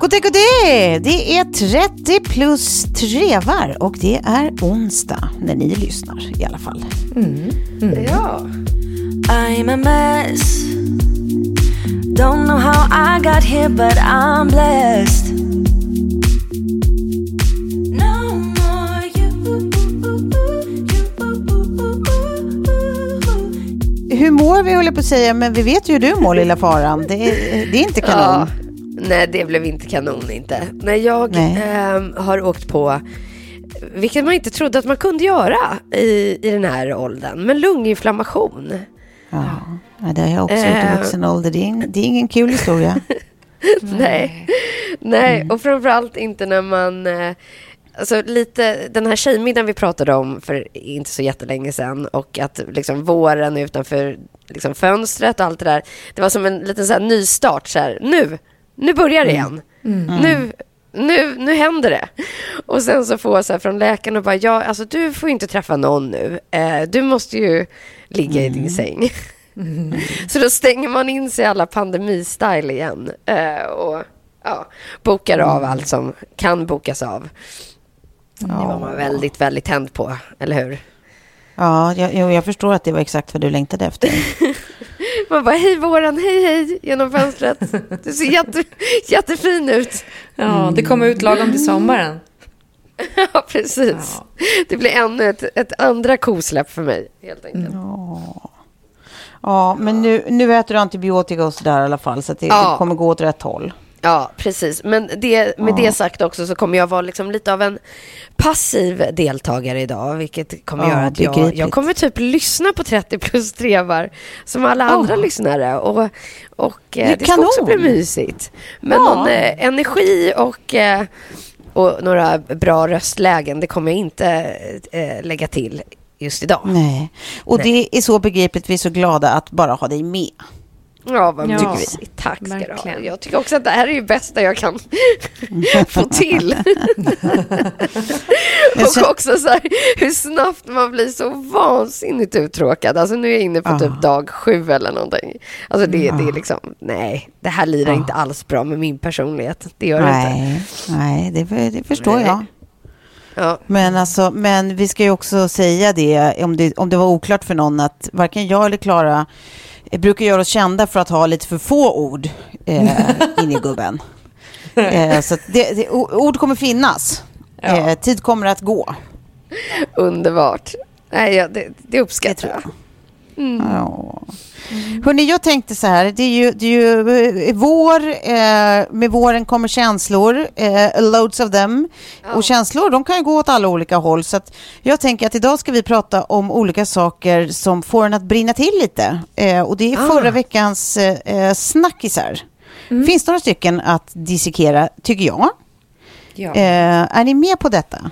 Goddag, goddag! Det är 30 plus trevar och det är onsdag när ni lyssnar i alla fall. Ja. I'm a mess. Don't know how I got here, but I'm blessed. No more you. Hur mår vi, håller på att säga, men vi vet ju hur du mår, lilla faran. Det är, det är inte kanon. Ja, nej, det blev inte kanon inte. Nej, jag Nej. ehm, har åkt på, vilket man inte trodde att man kunde göra i, i den här åldern, men lunginflammation. Ja. Ja, det har jag också gjort i Eh. vuxen ålder. Det är, ing- det är ingen kul historia. Nej, nej och framförallt inte när man... eh, Alltså lite den här tjejmiddagen vi pratade om för inte så jättelänge sedan och att liksom våren utanför liksom fönstret och allt det där. Det var som en liten så här nystart. Så här, nu, nu börjar det igen. Nu, nu, nu händer det. Och sen så får jag så här från läkaren och bara, ja, alltså du får ju inte träffa någon nu. Eh, du måste ju ligga i din säng. Så då stänger man in sig i alla pandemistyle igen eh, och ja, bokar av allt som kan bokas av. Det var man väldigt, väldigt tänd på, eller hur? Ja, jag, jag förstår att det var exakt vad du längtade efter. Man bara, hej våren, hej hej, genom fönstret. Du ser jätte, jättefin ut. Ja, det kommer ut lagom till sommaren. Ja, precis. Det blir ännu ett, ett andra kosläpp för mig, helt enkelt. Ja, men nu, nu äter du antibiotika och sådär i alla fall, så det, Ja. det kommer gå åt rätt håll. Ja, precis. Men det, med det sagt också så kommer jag vara liksom lite av en passiv deltagare idag, vilket kommer Ja, göra att jag, jag kommer typ lyssna på 30 plus trevar som alla andra lyssnare. Och, och eh, Det det ska också bli mysigt. Men Ja. någon eh, energi och, eh, och några bra röstlägen, det kommer jag inte eh, lägga till just idag. Nej. Och Nej. det är så begripligt, vi är så glada att bara ha dig med. Ja, vad Ja, mysigt. Tack ska du ha. Jag tycker också att det här är det bästa jag kan få till. Och också så här, hur snabbt man blir så vansinnigt uttråkad. Alltså nu är jag inne på Ah. typ dag sju eller någonting. Alltså det, det är liksom, nej, det här lirar inte alls bra med min personlighet. Det gör det inte. Nej, nej det, det förstår Nej. jag. Ja, Men, alltså, men vi ska ju också säga det om, det, om det var oklart för någon, att varken jag eller Klara brukar göra oss kända för att ha lite för få ord eh, in i gubben. Eh, så det, det, ord kommer finnas. Eh, tid kommer att gå. underbart. Nej, ja, det, det uppskattar Det tror jag. Ja. Mm. Hörrni, jag tänkte så här, det är ju, det är ju eh, vår, eh, med våren kommer känslor, eh, loads of them. Oh. Och känslor, de kan ju gå åt alla olika håll. Så jag tänker att idag ska vi prata om olika saker som får en att brinna till lite. Eh, och det är förra ah. veckans eh, snackisar. Mm. Finns några stycken att dissekera, tycker jag. Ja. Eh, är ni med på detta?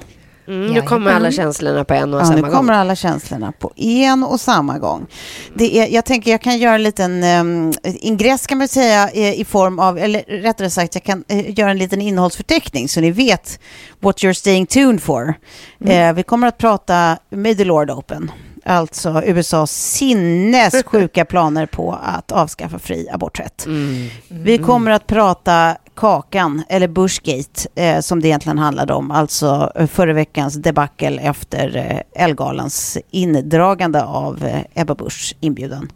Mm, nu kommer alla känslorna på en och ja, samma gång. nu kommer alla känslorna på en och samma gång. Det är, jag tänker jag kan göra en liten um, ingress kan man säga i, form av, eller rättare sagt jag kan uh, göra en liten innehållsförteckning så ni vet what you're staying tuned for. Mm. Uh, vi kommer att prata May the Lord Open. Alltså USAs sinnessjuka planer på att avskaffa fri aborträtt. Mm. Mm. Vi kommer att prata Kakan, eller Bushgate, eh, som det egentligen handlade om. Alltså eh, förra veckans debacle efter eh, Elgalans indragande av eh, Ebba Buschs inbjudan.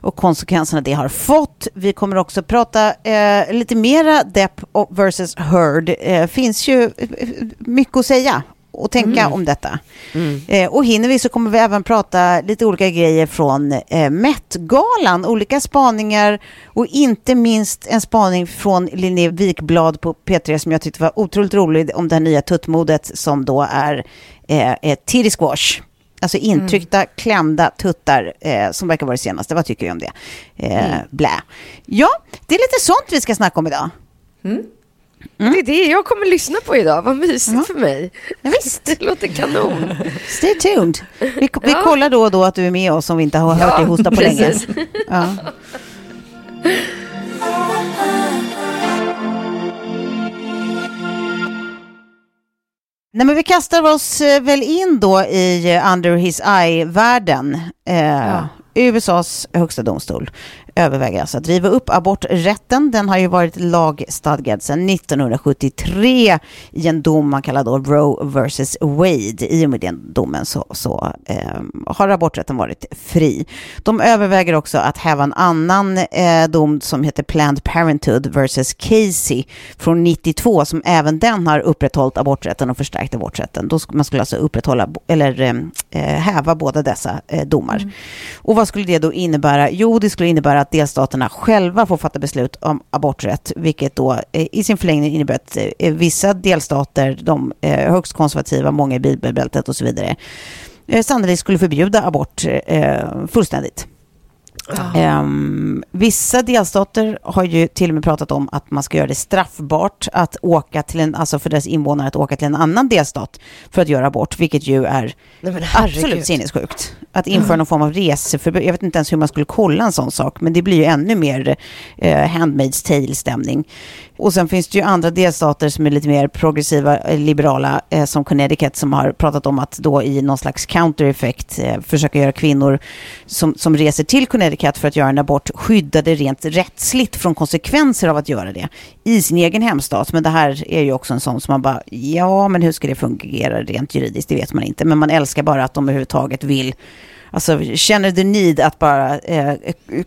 Och konsekvenserna det har fått. Vi kommer också prata eh, lite mera Depp versus Heard. Eh, finns ju eh, mycket att säga och tänka mm. om detta. Mm. Eh, och hinner vi så kommer vi även prata lite olika grejer från eh, Met-galan, olika spaningar och inte minst en spaning från Linné Wikblad på P3 som jag tyckte var otroligt rolig om det här nya tuttmodet som då är eh, titty squash. Alltså intryckta, mm. klämda tuttar eh, som verkar vara det senaste. Vad tycker du om det? Eh, mm. Blä. Ja, det är lite sånt vi ska snacka om idag. Mm. Mm. Det är det jag kommer lyssna på idag. Vad mysigt mm. för mig. Ja, visst. Det låter kanon. Stay tuned. Vi, vi ja. kollar då och då att du är med oss om vi inte har hört ja, dig hosta på precis. länge. Ja. Nej, men vi kastar oss eh, väl in då i eh, Under His Eye-världen. Eh, ja. USAs högsta domstol överväger alltså att riva upp aborträtten. Den har ju varit lagstadgad sedan 1973 i en dom man kallar då Roe versus Wade. I och med den domen så, så eh, har aborträtten varit fri. De överväger också att häva en annan eh, dom som heter Planned Parenthood versus Casey från 92 som även den har upprätthållit aborträtten och förstärkt aborträtten. Då man skulle alltså upprätthålla eller eh, häva båda dessa eh, domar. Mm. Och vad skulle det då innebära? Jo, det skulle innebära att delstaterna själva får fatta beslut om aborträtt, vilket då eh, i sin förlängning innebär att eh, vissa delstater, de eh, högst konservativa, många i bibelbältet och så vidare, sannolikt skulle förbjuda abort fullständigt. Um, vissa delstater har ju till och med pratat om att man ska göra det straffbart att åka till en, alltså för dess invånare att åka till en annan delstat för att göra abort, vilket ju är Nej, absolut sinnessjukt. Att införa mm. någon form av reseförbud. Jag vet inte ens hur man skulle kolla en sån sak, men det blir ju ännu mer eh, Handmaid's Tale-stämning. Och sen finns det ju andra delstater som är lite mer progressiva, eh, liberala, eh, som Connecticut, som har pratat om att då i någon slags counter-effekt eh, försöka göra kvinnor som, som reser till Connecticut för att göra en abort skyddade rent rättsligt från konsekvenser av att göra det i sin egen hemstat. Men det här är ju också en sån som man bara, ja, men hur ska det fungera rent juridiskt? Det vet man inte. Men man älskar bara att de överhuvudtaget vill alltså, känner the need att bara eh,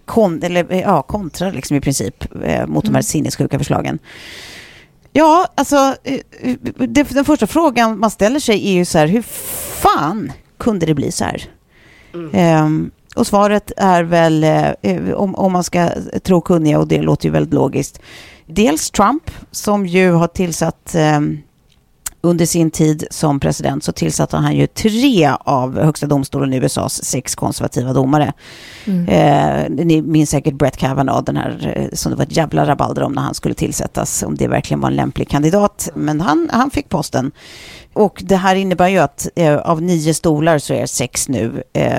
kon, eller, ja, kontra liksom i princip eh, mot mm. de här mm. sinnessjuka förslagen. Ja, alltså eh, det, den första frågan man ställer sig är ju så här, hur fan kunde det bli så här? Mm. Um, och svaret är väl, eh, om, om man ska tro kunniga, och det låter ju väldigt logiskt, dels Trump som ju har tillsatt eh, under sin tid som president så tillsatte han ju tre av Högsta domstolen i USAs sex konservativa domare. Mm. Eh, ni minns säkert Brett Kavanaugh, den här eh, som det var ett jävla rabalder om när han skulle tillsättas, om det verkligen var en lämplig kandidat. Men han, han fick posten. Och det här innebär ju att eh, av nio stolar så är sex nu eh,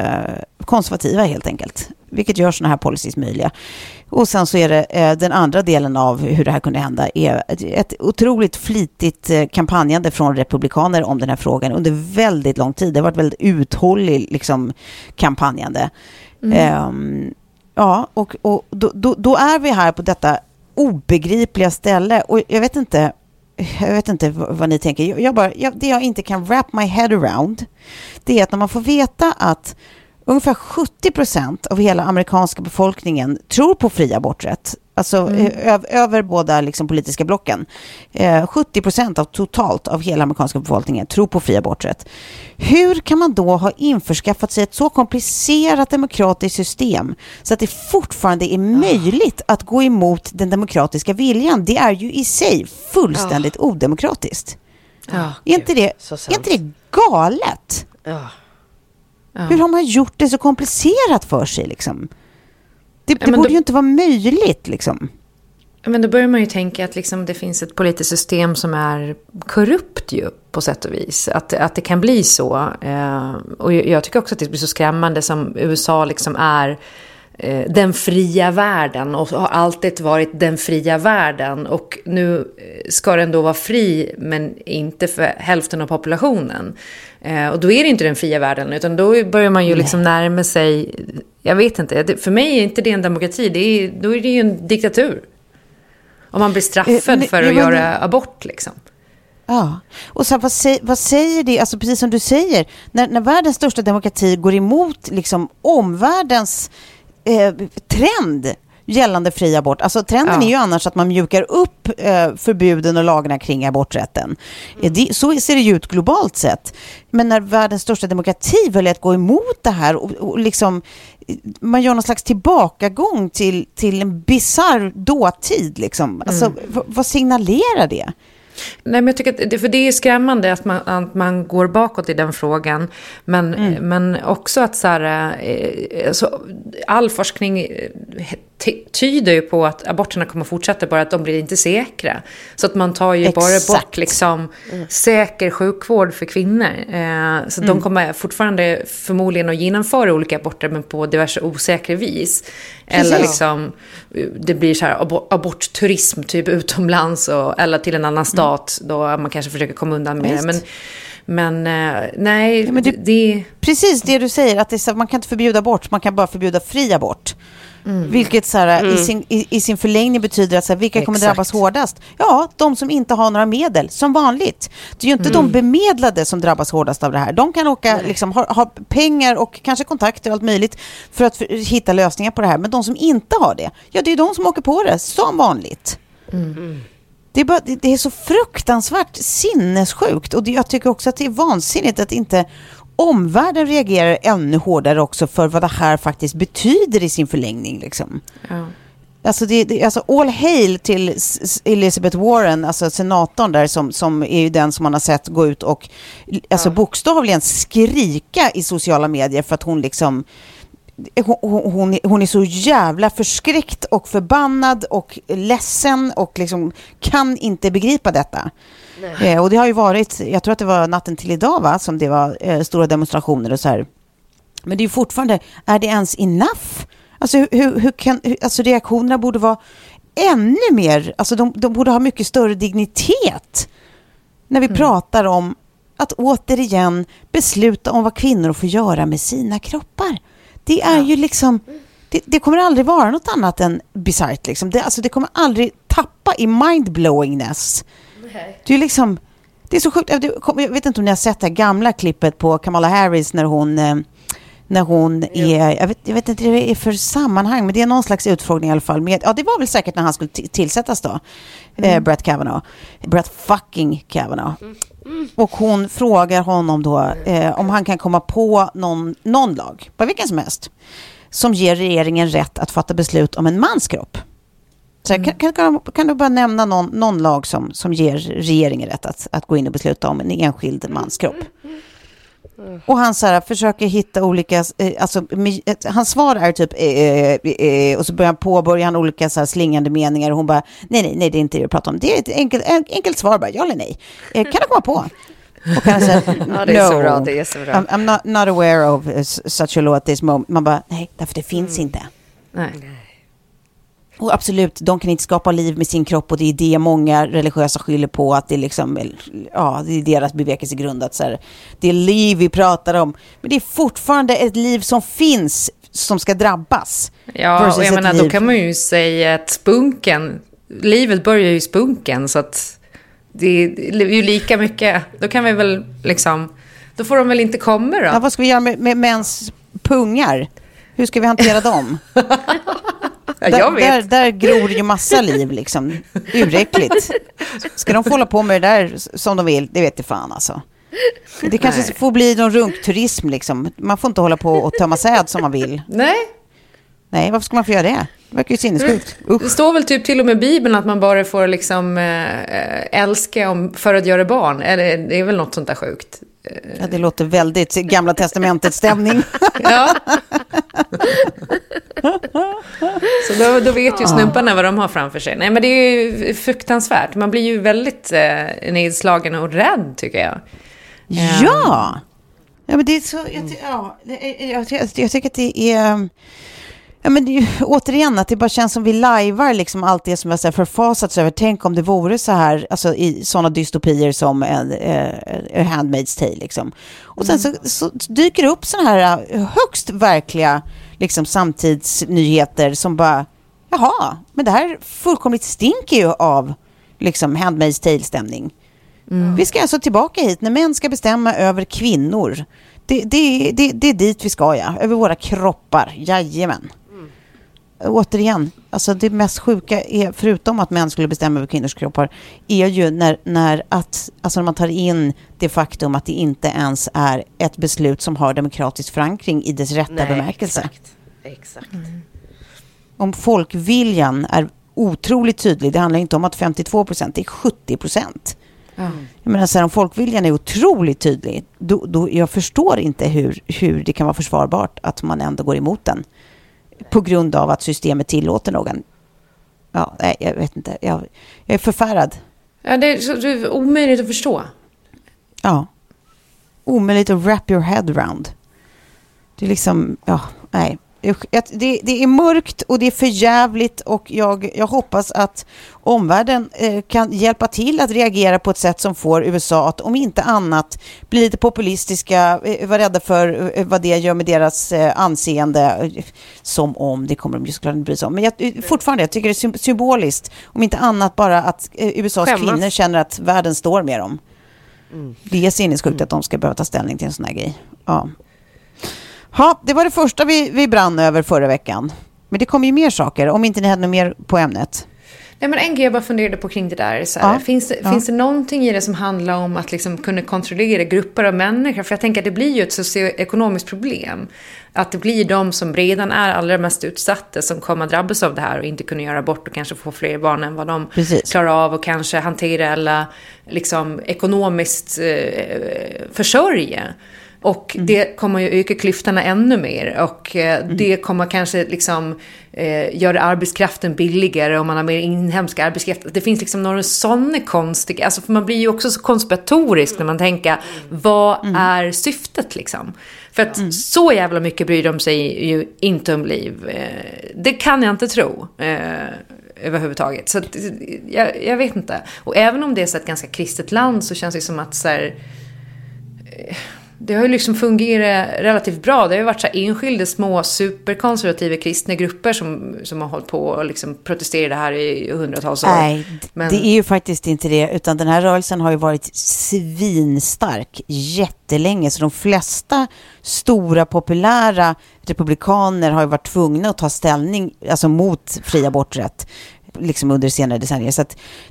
konservativa helt enkelt. Vilket gör sådana här policies möjliga. Och sen så är det eh, den andra delen av hur det här kunde hända är ett otroligt flitigt eh, kampanjande från republikaner om den här frågan under väldigt lång tid. Det har varit väldigt uthållig liksom, kampanjande. Mm. Um, ja, och, och då, då, då, är vi här på detta obegripliga ställe. Och jag vet inte, jag vet inte vad, vad ni tänker. Jag, bara, jag, det jag inte kan wrap my head around, det är att när man får veta att ungefär 70 procent av hela amerikanska befolkningen tror på fri aborträtt. Alltså mm. över båda liksom, politiska blocken. Eh, 70 procent av totalt av hela amerikanska befolkningen tror på fri aborträtt. Hur kan man då ha införskaffat sig ett så komplicerat demokratiskt system så att det fortfarande är möjligt att gå emot den demokratiska viljan? Det är ju i sig fullständigt ja. odemokratiskt. Ja, är, inte det, är inte det galet? Ja. Ja. Hur har man gjort det så komplicerat för sig? Liksom? Det, det borde då, ju inte vara möjligt. Liksom. Men då börjar man ju tänka att liksom det finns ett politiskt system som är korrupt ju, på sätt och vis. Att, att det kan bli så. Eh, och jag tycker också att det blir så skrämmande som USA liksom är den fria världen och har alltid varit den fria världen. Och nu eh, ska den då vara fri men inte för hälften av populationen. Eh, och då är det inte den fria världen utan då börjar man ju liksom närma sig, jag vet inte, för mig är inte det en demokrati, det är, då är det ju en diktatur. Om man blir straffad för att göra abort liksom. Ja, och så vad, säger, vad säger det, alltså precis som du säger, när, när världens största demokrati går emot liksom omvärldens eh, trend gällande fri abort. Alltså trenden ja. är ju annars att man mjukar upp eh, förbuden och lagarna kring aborträtten. Mm. Det, så ser det ju ut globalt sett. Men när världens största demokrati väljer att gå emot det här och, och liksom man gör någon slags tillbakagång till, till en bizarr dåtid. Liksom. Alltså, mm. vad signalerar det? Nej, men jag tycker att det, för det är skrämmande att man, att man går bakåt i den frågan. Men, mm. men också att så här, eh, alltså, all forskning tyder ju på att aborterna kommer fortsätta, bara att de blir inte säkra. Så att man tar ju Exakt. bara bort liksom, mm. säker sjukvård för kvinnor. Eh, så mm. de kommer fortfarande förmodligen att genomföra olika aborter, men på diverse osäkra vis. Precis. Eller liksom, det blir så här abort, abortturism typ utomlands, och, eller till en annan mm. stat, mm. då man kanske försöker komma undan med det. Men, men eh, nej, ja, men det, det... Precis det du säger, att det, man kan inte förbjuda abort, man kan bara förbjuda fri abort. Mm. Vilket så här, mm. i, sin, i, i, sin förlängning betyder att så här, vilka Exakt. kommer drabbas hårdast? Ja, de som inte har några medel, som vanligt. Det är ju inte mm. de bemedlade som drabbas hårdast av det här. De kan åka, liksom, ha, ha, pengar och kanske kontakter och allt möjligt för att för, hitta lösningar på det här. Men de som inte har det, ja det är de som åker på det, som vanligt. Mm. Det är, bara, det, det är så fruktansvärt sinnessjukt och det, jag tycker också att det är vansinnigt att inte omvärlden reagerar ännu hårdare också för vad det här faktiskt betyder i sin förlängning. Liksom. Ja. Alltså, det, det, alltså all hail till Elizabeth Warren, alltså senatorn där som, som är ju den som man har sett gå ut och alltså ja. bokstavligen skrika i sociala medier för att hon liksom hon, hon, hon är så jävla förskräckt och förbannad och ledsen och liksom kan inte begripa detta. Eh, och det har ju varit, jag tror att det var natten till idag va, som det var eh, stora demonstrationer och så här. Men det är ju fortfarande, är det ens enough? Alltså, hur, hur kan, hur, alltså reaktionerna borde vara ännu mer, alltså de, de borde ha mycket större dignitet när vi mm. pratar om att återigen besluta om vad kvinnor får göra med sina kroppar. Det är ja. ju liksom, det, det, kommer aldrig vara något annat än bisarrt. Liksom. Det, alltså, det kommer aldrig tappa i mindblowingness. Det är liksom, det är så sjukt. Jag vet inte om ni har sett det här gamla klippet på Kamala Harris när hon eh, när hon är, jag vet, jag vet inte vad det är för sammanhang, men det är någon slags utfrågning i alla fall. Med, ja, det var väl säkert när han skulle tillsättas då, eh, mm. eh, Brett Kavanaugh. Brett fucking Kavanaugh. Mm. Och hon frågar honom då eh, om han kan komma på någon, någon lag, bara vilken som helst, som ger regeringen rätt att fatta beslut om en mans kropp. Så mm. kan, kan, kan, du bara nämna någon, någon lag som, som ger regeringen rätt att, att gå in och besluta om en enskild mans kropp? Och han så här, försöker hitta olika, eh, alltså, hans svar är typ, eh, eh, och så börjar han påbörja han olika så här, slingande meningar och hon bara, nej, nej, nej, det är inte det vi pratar om. Det är ett enkelt, enkelt svar bara, ja eller nej. Eh, kan du komma på? Och han säger, ja, det är no, så bra, det är så bra. I'm, I'm not, not aware of such a law at this moment. Man bara, nej, därför det finns mm. inte. Nej. Och absolut, de kan inte skapa liv med sin kropp och det är det många religiösa skyller på, att det är, liksom, ja, det är deras bevekelsegrund. Att så här, det är liv vi pratar om, men det är fortfarande ett liv som finns som ska drabbas. Ja, och jag menar, liv. då kan man ju säga att spunken, livet börjar ju i spunken, så att det är ju lika mycket, då kan vi väl liksom, då får de väl inte komma då. Ja, vad ska vi göra med, med mäns pungar. Hur ska vi hantera dem? Jag vet. Där, där gror ju massa liv liksom. Uräckligt. Ska de få hålla på med det där som de vill? Det vet jag fan alltså. Det kanske Nej. får bli någon runkturism liksom. Man får inte hålla på och tömma säd som man vill. Nej, Nej, varför ska man få göra det? Det verkar ju sinnessjukt. det Usch. står väl typ till och med i Bibeln att man bara får liksom eh, älska om, för att göra barn. Eller det är väl något sånt där sjukt. Ja, det låter väldigt Gamla Testamentet-stämning. Ja. Så då, då vet ju snubbarna vad de har framför sig. Nej, men det är ju fruktansvärt. Man blir ju väldigt eh, nedslagen och rädd, tycker jag. Ja! Ja, men det är så... Jag, ja, jag, jag, jag tycker att det är... Ja, men ju, återigen, att det bara känns som vi lajvar liksom allt det som jag så här förfasats över. Tänk om det vore så här, alltså i sådana dystopier som en, eh, en Handmaid's Tale. Liksom. Och sen så, så dyker det upp sådana här eh, högst verkliga liksom, samtidsnyheter som bara, jaha, men det här fullkomligt stinker ju av liksom, Handmaid's Tale-stämning. Vi ska alltså tillbaka hit när män ska bestämma över kvinnor. Det, det, det, det är dit vi ska, ja. Över våra kroppar. Jajamän. Återigen, alltså det mest sjuka är, förutom att män skulle bestämma över kvinnors kroppar, är ju när, när, att, alltså när man tar in det faktum att det inte ens är ett beslut som har demokratisk förankring i dess rätta bemärkelse. exakt. Exakt. Om folkviljan är otroligt tydlig, det handlar inte om att 52 procent, det är 70 procent. Jag menar, så här, om folkviljan är otroligt tydlig, då, då, jag förstår inte hur, hur det kan vara försvarbart att man ändå går emot den. På grund av att systemet tillåter någon. Ja, nej, jag vet inte. Jag, jag är förfärad. Ja, det är, så, det är omöjligt att förstå. Ja. Omöjligt att wrap your head around. Det är liksom, ja, nej. Det, det är mörkt och det är för jävligt och jag, jag hoppas att omvärlden eh, kan hjälpa till att reagera på ett sätt som får USA att om inte annat bli lite populistiska, eh, vara rädda för eh, vad det gör med deras anseende. Som om, det kommer de ju såklart inte bry sig om. Men jag, fortfarande, jag tycker det är sym- symboliskt. Om inte annat bara att USAs Skämmas. kvinnor känner att världen står med dem. Det är sinnessjukt att de ska behöva ta ställning till en sån här grej. Ja. Ha, det var det första vi, vi brann över förra veckan. Men det kommer ju mer saker, om inte ni hade något mer på ämnet. Nej, men en grej jag bara funderade på kring det där. Så här, Ja, finns, det, ja. finns det någonting i det som handlar om att liksom kunna kontrollera grupper av människor? För jag tänker att det blir ju ett socioekonomiskt problem. Att det blir de som redan är allra mest utsatta som kommer att drabbas av det här och inte kunna göra abort och kanske få fler barn än vad de Precis. klarar av och kanske hantera eller liksom ekonomiskt eh, försörja. Och Mm. det kommer ju öka klyftorna ännu mer och eh, Mm. det kommer kanske liksom eh, göra arbetskraften billigare om man har mer inhemsk arbetskraft. Det finns liksom några sådana konstiga, alltså för man blir ju också så konspiratorisk när man tänker vad Mm. är syftet liksom? För att så jävla mycket bryr de sig ju inte om liv. Eh, det kan jag inte tro. Eh, överhuvudtaget. Så att, eh, jag, jag vet inte. Och även om det är så ett ganska kristet land så känns det som att så här, det har ju liksom fungerat relativt bra. Det har ju varit så här enskilda små superkonservativa kristna grupper som, som har hållit på och liksom protesterat det här i hundratals år. Nej, Men- det är ju faktiskt inte det. Utan den här rörelsen har ju varit svinstark jättelänge. Så de flesta stora populära republikaner har ju varit tvungna att ta ställning alltså mot fri aborträtt liksom under senare decennier. Så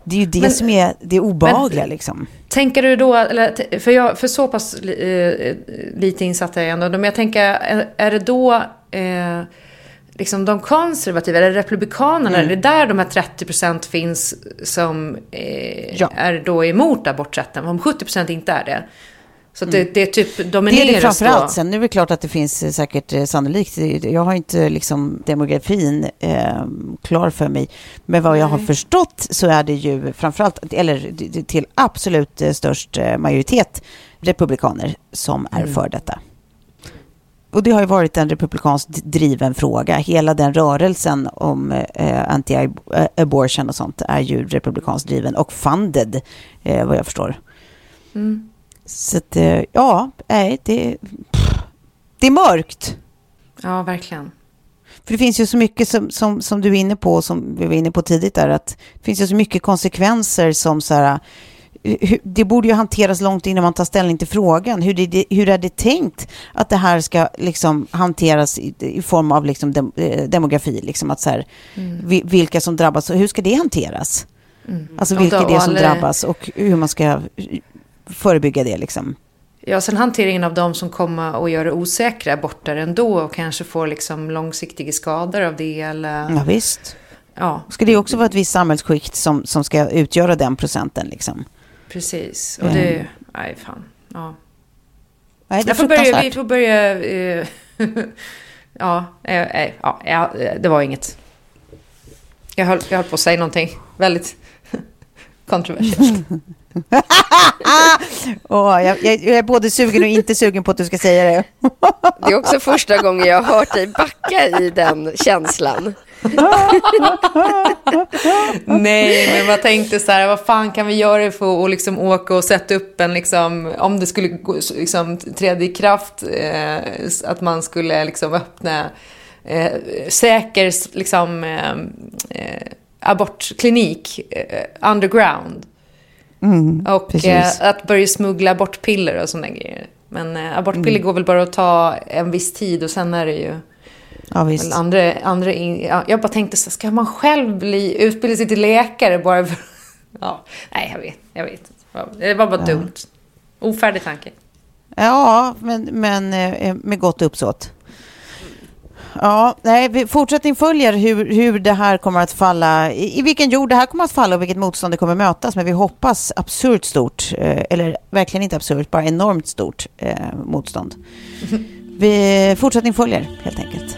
det är ju det Men- som är det obehagliga. men- liksom. Tänker du då, eller, för, jag, för så pass eh, lite insatt är jag ändå, men jag tänker, är, är det då eh, liksom de konservativa, eller republikanerna, är det där de här 30% finns som eh, Ja. är då emot aborträtten? Om 70% inte är det? Så det, det är typ Det är domineras det framför då. allt. Sen är det klart att det finns eh, säkert eh, sannolikt. Jag har inte liksom demografin eh, klar för mig. Men vad jag har förstått så är det ju framförallt, eller till absolut eh, störst eh, majoritet republikaner som är för detta. Och det har ju varit en republikanskt driven fråga. Hela den rörelsen om eh, anti-abortion och sånt är ju republikanskt driven och funded, eh, vad jag förstår. Så att, eh, ja, nej, det, pff, det är mörkt. Ja, verkligen. För det finns ju så mycket som, som, som du är inne på, som vi var inne på tidigt där, att det finns ju så mycket konsekvenser som så här, det borde ju hanteras långt innan man tar ställning till frågan. Hur, det, hur är det tänkt att det här ska liksom hanteras i, i form av liksom dem, eh, demografi? Liksom att så här, mm. Vilka som drabbas och hur ska det hanteras? Mm. Alltså vilka det är som alla... drabbas och hur man ska förebygga det. Liksom. Ja, sen hanteringen av de som kommer och gör det osäkra aborter ändå och kanske får liksom långsiktiga skador av det. Eller... Ja, visst. Ja. Ska det också vara ett visst samhällsskikt som, som ska utgöra den procenten? Liksom? Precis, och det... Mm. Nej, fan. Ja. Nej, det är får börja, vi får börja... Uh, ja, uh, uh, ja, det var inget. Jag höll, jag höll på att säga någonting väldigt kontroversiellt. oh, jag, jag, jag, är både sugen och inte sugen på att du ska säga det. det är också första gången jag har hört dig backa i den känslan. Nej, men jag tänkte så här, vad fan kan vi göra för att liksom åka och sätta upp en, liksom, om det skulle liksom, träda i kraft, eh, att man skulle liksom öppna eh, säker liksom, eh, eh abortklinik eh, underground. Mm, och eh, att börja smuggla abortpiller och sådana grejer. Men eh, abortpiller mm. går väl bara att ta en viss tid och sen är det ju Ja. Andra, andra in, ja, jag bara tänkte, så, ska man själv bli, utbilda sig till läkare bara för... Ja, nej, jag vet. Jag vet. Det var bara ja. dumt. Ofärdig tanke. Ja, men, men eh, med gott uppsåt. Ja, nej, fortsättning följer hur, hur det här kommer att falla, i, i vilken jord det här kommer att falla och vilket motstånd det kommer mötas. Men vi hoppas absurt stort, eh, eller verkligen inte absurt, bara enormt stort eh, motstånd. Vi, fortsättning följer helt enkelt.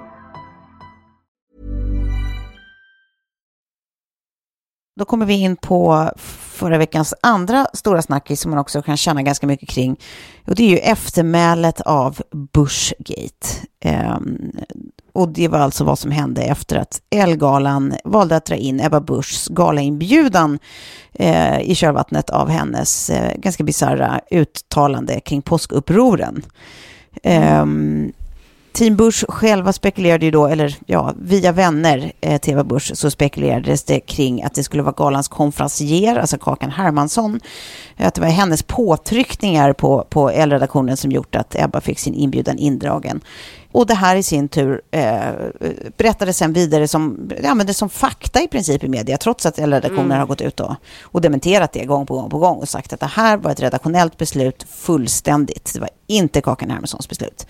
Då kommer vi in på förra veckans andra stora snackis som man också kan känna ganska mycket kring. Och det är ju eftermälet av Bushgate. Um, och det var alltså vad som hände efter att Elgalan valde att dra in Ebba Buschs galainbjudan eh, i körvattnet av hennes eh, ganska bisarra uttalande kring påskupproren. Mm. Team Bush själva spekulerade ju då, eller ja, via vänner eh, till Bush så spekulerades det kring att det skulle vara galans konferencier, alltså Kakan Hermansson. Eh, att det var hennes påtryckningar på, på L-redaktionen som gjort att Ebba fick sin inbjudan indragen. Och det här i sin tur eh, berättades sen vidare som, användes som fakta i princip i media, trots att redaktionen mm. har gått ut och, och dementerat det gång på gång på gång och sagt att det här var ett redaktionellt beslut fullständigt. Det var inte Kakan Hermanssons beslut.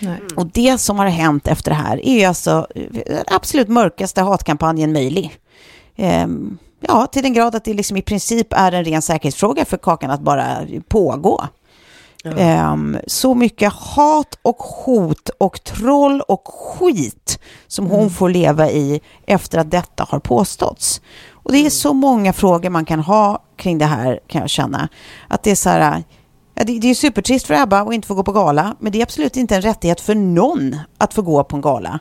Mm. Och det som har hänt efter det här är alltså den absolut mörkaste hatkampanjen möjlig. Eh, ja, till den grad att det liksom i princip är en ren säkerhetsfråga för Kakan att bara pågå. Um, så mycket hat och hot och troll och skit som hon får leva i efter att detta har påståtts. Och det är så många frågor man kan ha kring det här kan jag känna. Att det är så här, ja, det, det är supertrist för Ebba att inte få gå på gala, men det är absolut inte en rättighet för någon att få gå på en gala.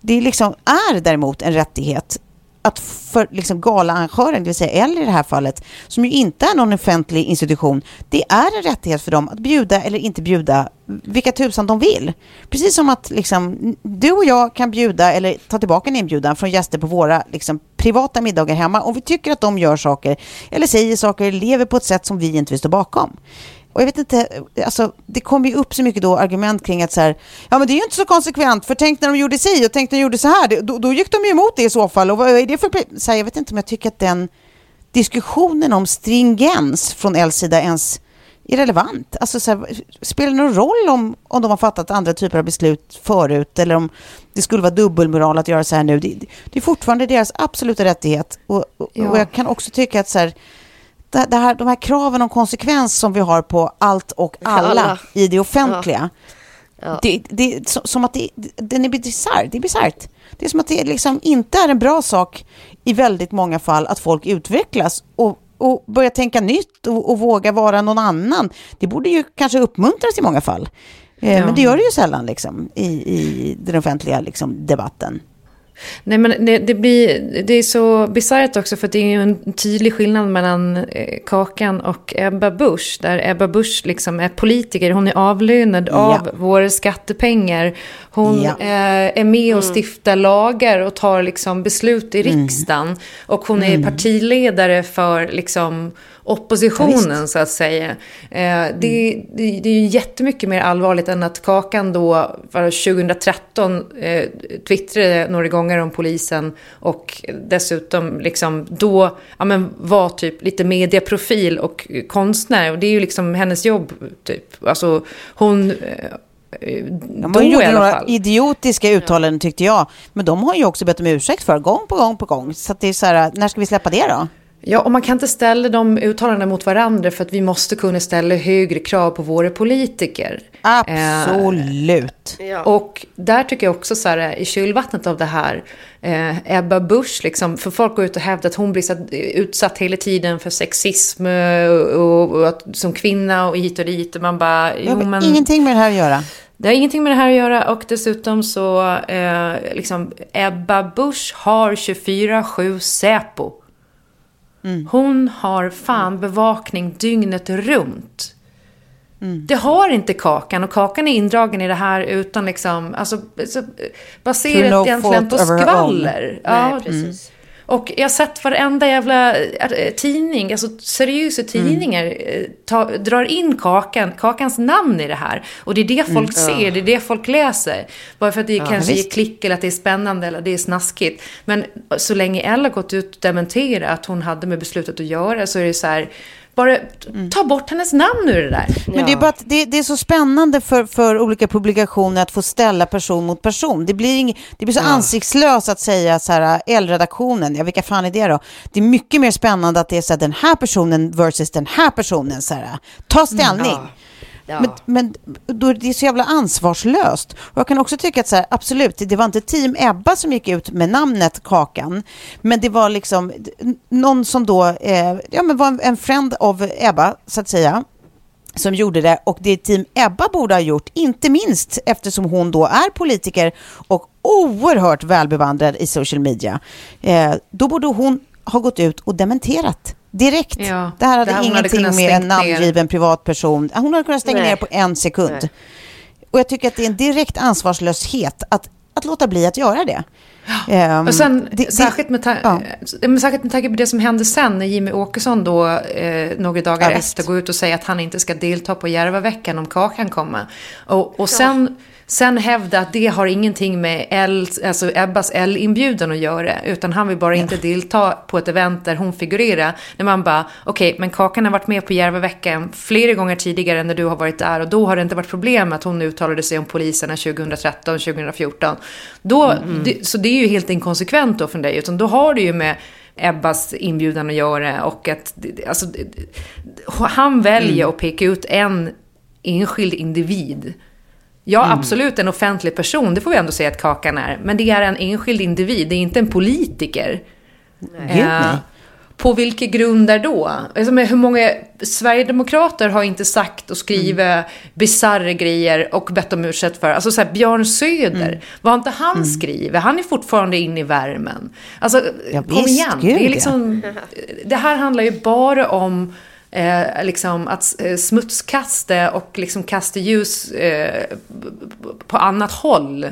Det liksom är däremot en rättighet att för liksom galaarrangören, det vill säga L i det här fallet, som ju inte är någon offentlig institution, det är en rättighet för dem att bjuda eller inte bjuda vilka tusan de vill. Precis som att liksom, du och jag kan bjuda eller ta tillbaka en inbjudan från gäster på våra liksom, privata middagar hemma om vi tycker att de gör saker eller säger saker eller lever på ett sätt som vi inte vill stå bakom. Och jag vet inte, alltså, det kommer ju upp så mycket då argument kring att så här, ja men det är ju inte så konsekvent, för tänk när de gjorde sig och tänk när de gjorde så här, då, då gick de ju emot det i så fall. Och vad är det för... Så här, jag vet inte om jag tycker att den diskussionen om stringens från Els sida ens är relevant. Alltså, så här, spelar det någon roll om, om de har fattat andra typer av beslut förut eller om det skulle vara dubbelmoral att göra så här nu? Det, det är fortfarande deras absoluta rättighet. Och, och, ja. och jag kan också tycka att så här, det, här, de här kraven om konsekvens som vi har på allt och alla, alla. i det offentliga. Ja. Ja. Det, det är som att det, den är bisarr. Det är bisarrt. Det är som att det liksom inte är en bra sak i väldigt många fall att folk utvecklas och, och börjar tänka nytt och, och våga vara någon annan. Det borde ju kanske uppmuntras i många fall. Eh, ja. Men det gör det ju sällan liksom, i, i den offentliga liksom, debatten. Nej, men det, det, blir, det är så bisarrt också för det är ju en tydlig skillnad mellan eh, Kakan och Ebba Busch. Där Ebba Busch liksom är politiker, hon är avlönad ja. av våra skattepengar. Hon ja. eh, är med och mm. stiftar mm. lagar och tar liksom beslut i mm. riksdagen. Mm. Och hon är mm. partiledare för liksom oppositionen ja, så att säga. Eh, det, det, det, är ju jättemycket mer allvarligt än att Kakan då 2013 eh, twittrade några gånger om polisen och dessutom liksom då ja, men var typ lite medieprofil och konstnär. Och det är ju liksom hennes jobb typ. Alltså hon... Eh, de då gjorde några idiotiska uttalanden tyckte jag. Men de har ju också bett om ursäkt för gång på gång på gång. Så det är så här, när ska vi släppa det då? Ja, och man kan inte ställa de uttalandena mot varandra för att vi måste kunna ställa högre krav på våra politiker. Absolut. Eh, och där tycker jag också så här, i kylvattnet av det här, eh, Ebba Busch, liksom, för folk går ut och hävdar att hon blir utsatt hela tiden för sexism och, och, och att, som kvinna och hit och dit. Och man bara, jo, men... Ingenting med det här att göra. Det har ingenting med det här att göra och dessutom så, eh, liksom, Ebba Busch har 24-7 Säpo. Mm. Hon har fan bevakning dygnet runt. Mm. Det har inte Kakan och Kakan är indragen i det här utan liksom, alltså, baserat no egentligen på skvaller. Ja, Nej, precis. Och jag har sett varenda jävla äh, tidning, alltså seriösa mm. tidningar, mm. ta, drar in Kakan, Kakans namn i det här. Och det är det folk mm. ser, det är det folk läser. Bara för att det ja, kanske ger klick eller att det är spännande eller att det är snaskigt. Men så länge Ella gått ut och dementerat att hon hade med beslutet att göra så är det så här, bara mm. ta bort hennes namn ur det där. Men ja. det, är bara att det, det, är så spännande för, för olika publikationer att få ställa person mot person. Det blir, ing, det blir så ja. ansiktslöst att säga så här, L-redaktionen, ja vilka fan är det då? Det är mycket mer spännande att det är så här, den här personen versus den här personen. Så här, ta ställning. Ja. Ja. Men, men då är det så jävla ansvarslöst. Och jag kan också tycka att så här, absolut, det var inte Team Ebba som gick ut med namnet Kakan, men det var liksom någon som då eh, ja, men var en friend av Ebba, så att säga, som gjorde det och det Team Ebba borde ha gjort, inte minst eftersom hon då är politiker och oerhört välbevandrad i social media, eh, då borde hon ha gått ut och dementerat direkt. Ja, det här hade det ingenting hade med en namngiven privatperson. Hon hade kunnat stänga Nej. ner på en sekund. Nej. Och jag tycker att det är en direkt ansvarslöshet att, att låta bli att göra det. Um, och sen, det, särskilt, med ja. särskilt med tanke på det som hände sen när Jimmy Åkesson då eh, några dagar ja, efter går ut och säger att han inte ska delta på Järvaveckan om Kakan kommer. Och, och sen... Ja Sen hävda att det har ingenting med L, alltså Ebbas L-inbjudan att göra. Utan han vill bara inte delta på ett event där hon figurerar. När man bara, okej, okay, men Kakan har varit med på Järvaveckan flera gånger tidigare när du har varit där. Och då har det inte varit problem att hon uttalade sig om poliserna 2013, 2014. Då, mm. det, så det är ju helt inkonsekvent då från dig. Utan då har du ju med Ebbas inbjudan att göra. Och att, alltså, han väljer mm. att peka ut en enskild individ. Ja, Mm. absolut en offentlig person, det får vi ändå säga att Kakan är. Men det är en enskild individ, det är inte en politiker. Nej. På vilka grunder då? Alltså, hur många Sverigedemokrater har inte sagt och skrivit Mm. bisarra grejer och bett om ursäkt för? Alltså så här, Björn Söder, Mm. vad har inte han skrivit? Han är fortfarande inne i värmen. Alltså, Ja, kom igen. gud, det, är ja. liksom, det här handlar ju bara om eh, liksom att eh, smutskasta och liksom kasta ljus eh, på annat håll.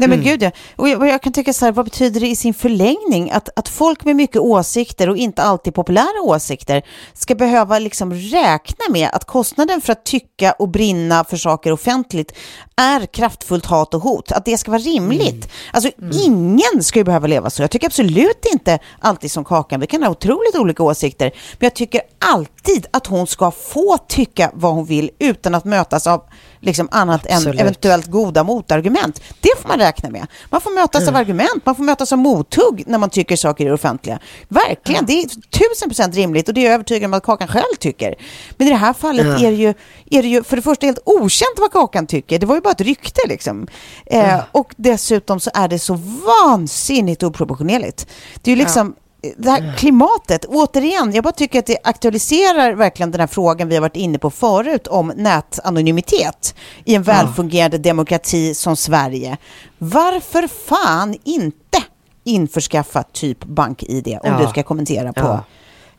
Nej men gud ja. Och jag, och jag kan tycka så här, vad betyder det i sin förlängning att, att folk med mycket åsikter och inte alltid populära åsikter ska behöva liksom räkna med att kostnaden för att tycka och brinna för saker offentligt är kraftfullt hat och hot. Att det ska vara rimligt. Alltså ingen ska ju behöva leva så. Jag tycker absolut inte alltid som Kakan. Vi kan ha otroligt olika åsikter. Men jag tycker alltid att hon ska få tycka vad hon vill utan att mötas av liksom annat än Absolut. eventuellt goda motargument. Det får man räkna med. Man får mötas av argument, man får mötas av mothugg när man tycker saker är offentliga. Verkligen, det är tusen procent rimligt och det är jag övertygad om att Kakan själv tycker. Men i det här fallet är, det ju, är det ju för det första helt okänt vad Kakan tycker. Det var ju bara ett rykte liksom. Eh, och dessutom så är det så vansinnigt oproportionerligt. Det är ju liksom det här klimatet, återigen, jag bara tycker att det aktualiserar verkligen den här frågan vi har varit inne på förut om nätanonymitet i en välfungerande demokrati som Sverige. Varför fan inte införskaffa typ bank-id om Ja. du ska kommentera på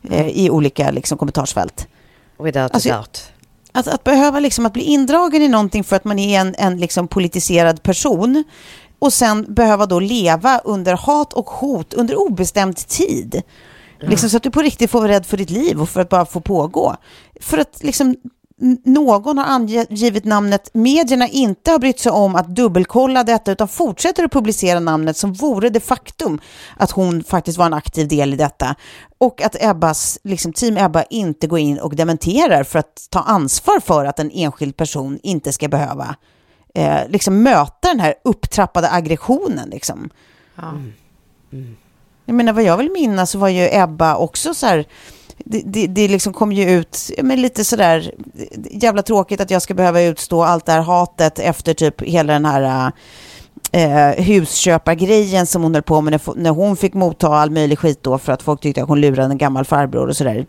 Ja. eh, i olika liksom, kommentarsfält? Without Alltså, doubt. Att, att behöva liksom att bli indragen i någonting för att man är en, en liksom politiserad person och sen behöva då leva under hat och hot under obestämd tid. Liksom så att du på riktigt får vara rädd för ditt liv och för att bara få pågå. För att liksom någon har angivit namnet, medierna inte har brytt sig om att dubbelkolla detta utan fortsätter att publicera namnet som vore det faktum att hon faktiskt var en aktiv del i detta. Och att Ebbas, liksom team Ebba inte går in och dementerar för att ta ansvar för att en enskild person inte ska behöva eh, liksom möta den här upptrappade aggressionen. Liksom. Jag menar vad jag vill minnas så var ju Ebba också så här, det, det, det liksom kom ju ut, men lite sådär, jävla tråkigt att jag ska behöva utstå allt det här hatet efter typ hela den här eh, husköpargrejen som hon höll på med när, när hon fick motta all möjlig skit då för att folk tyckte att hon lurade en gammal farbror och sådär.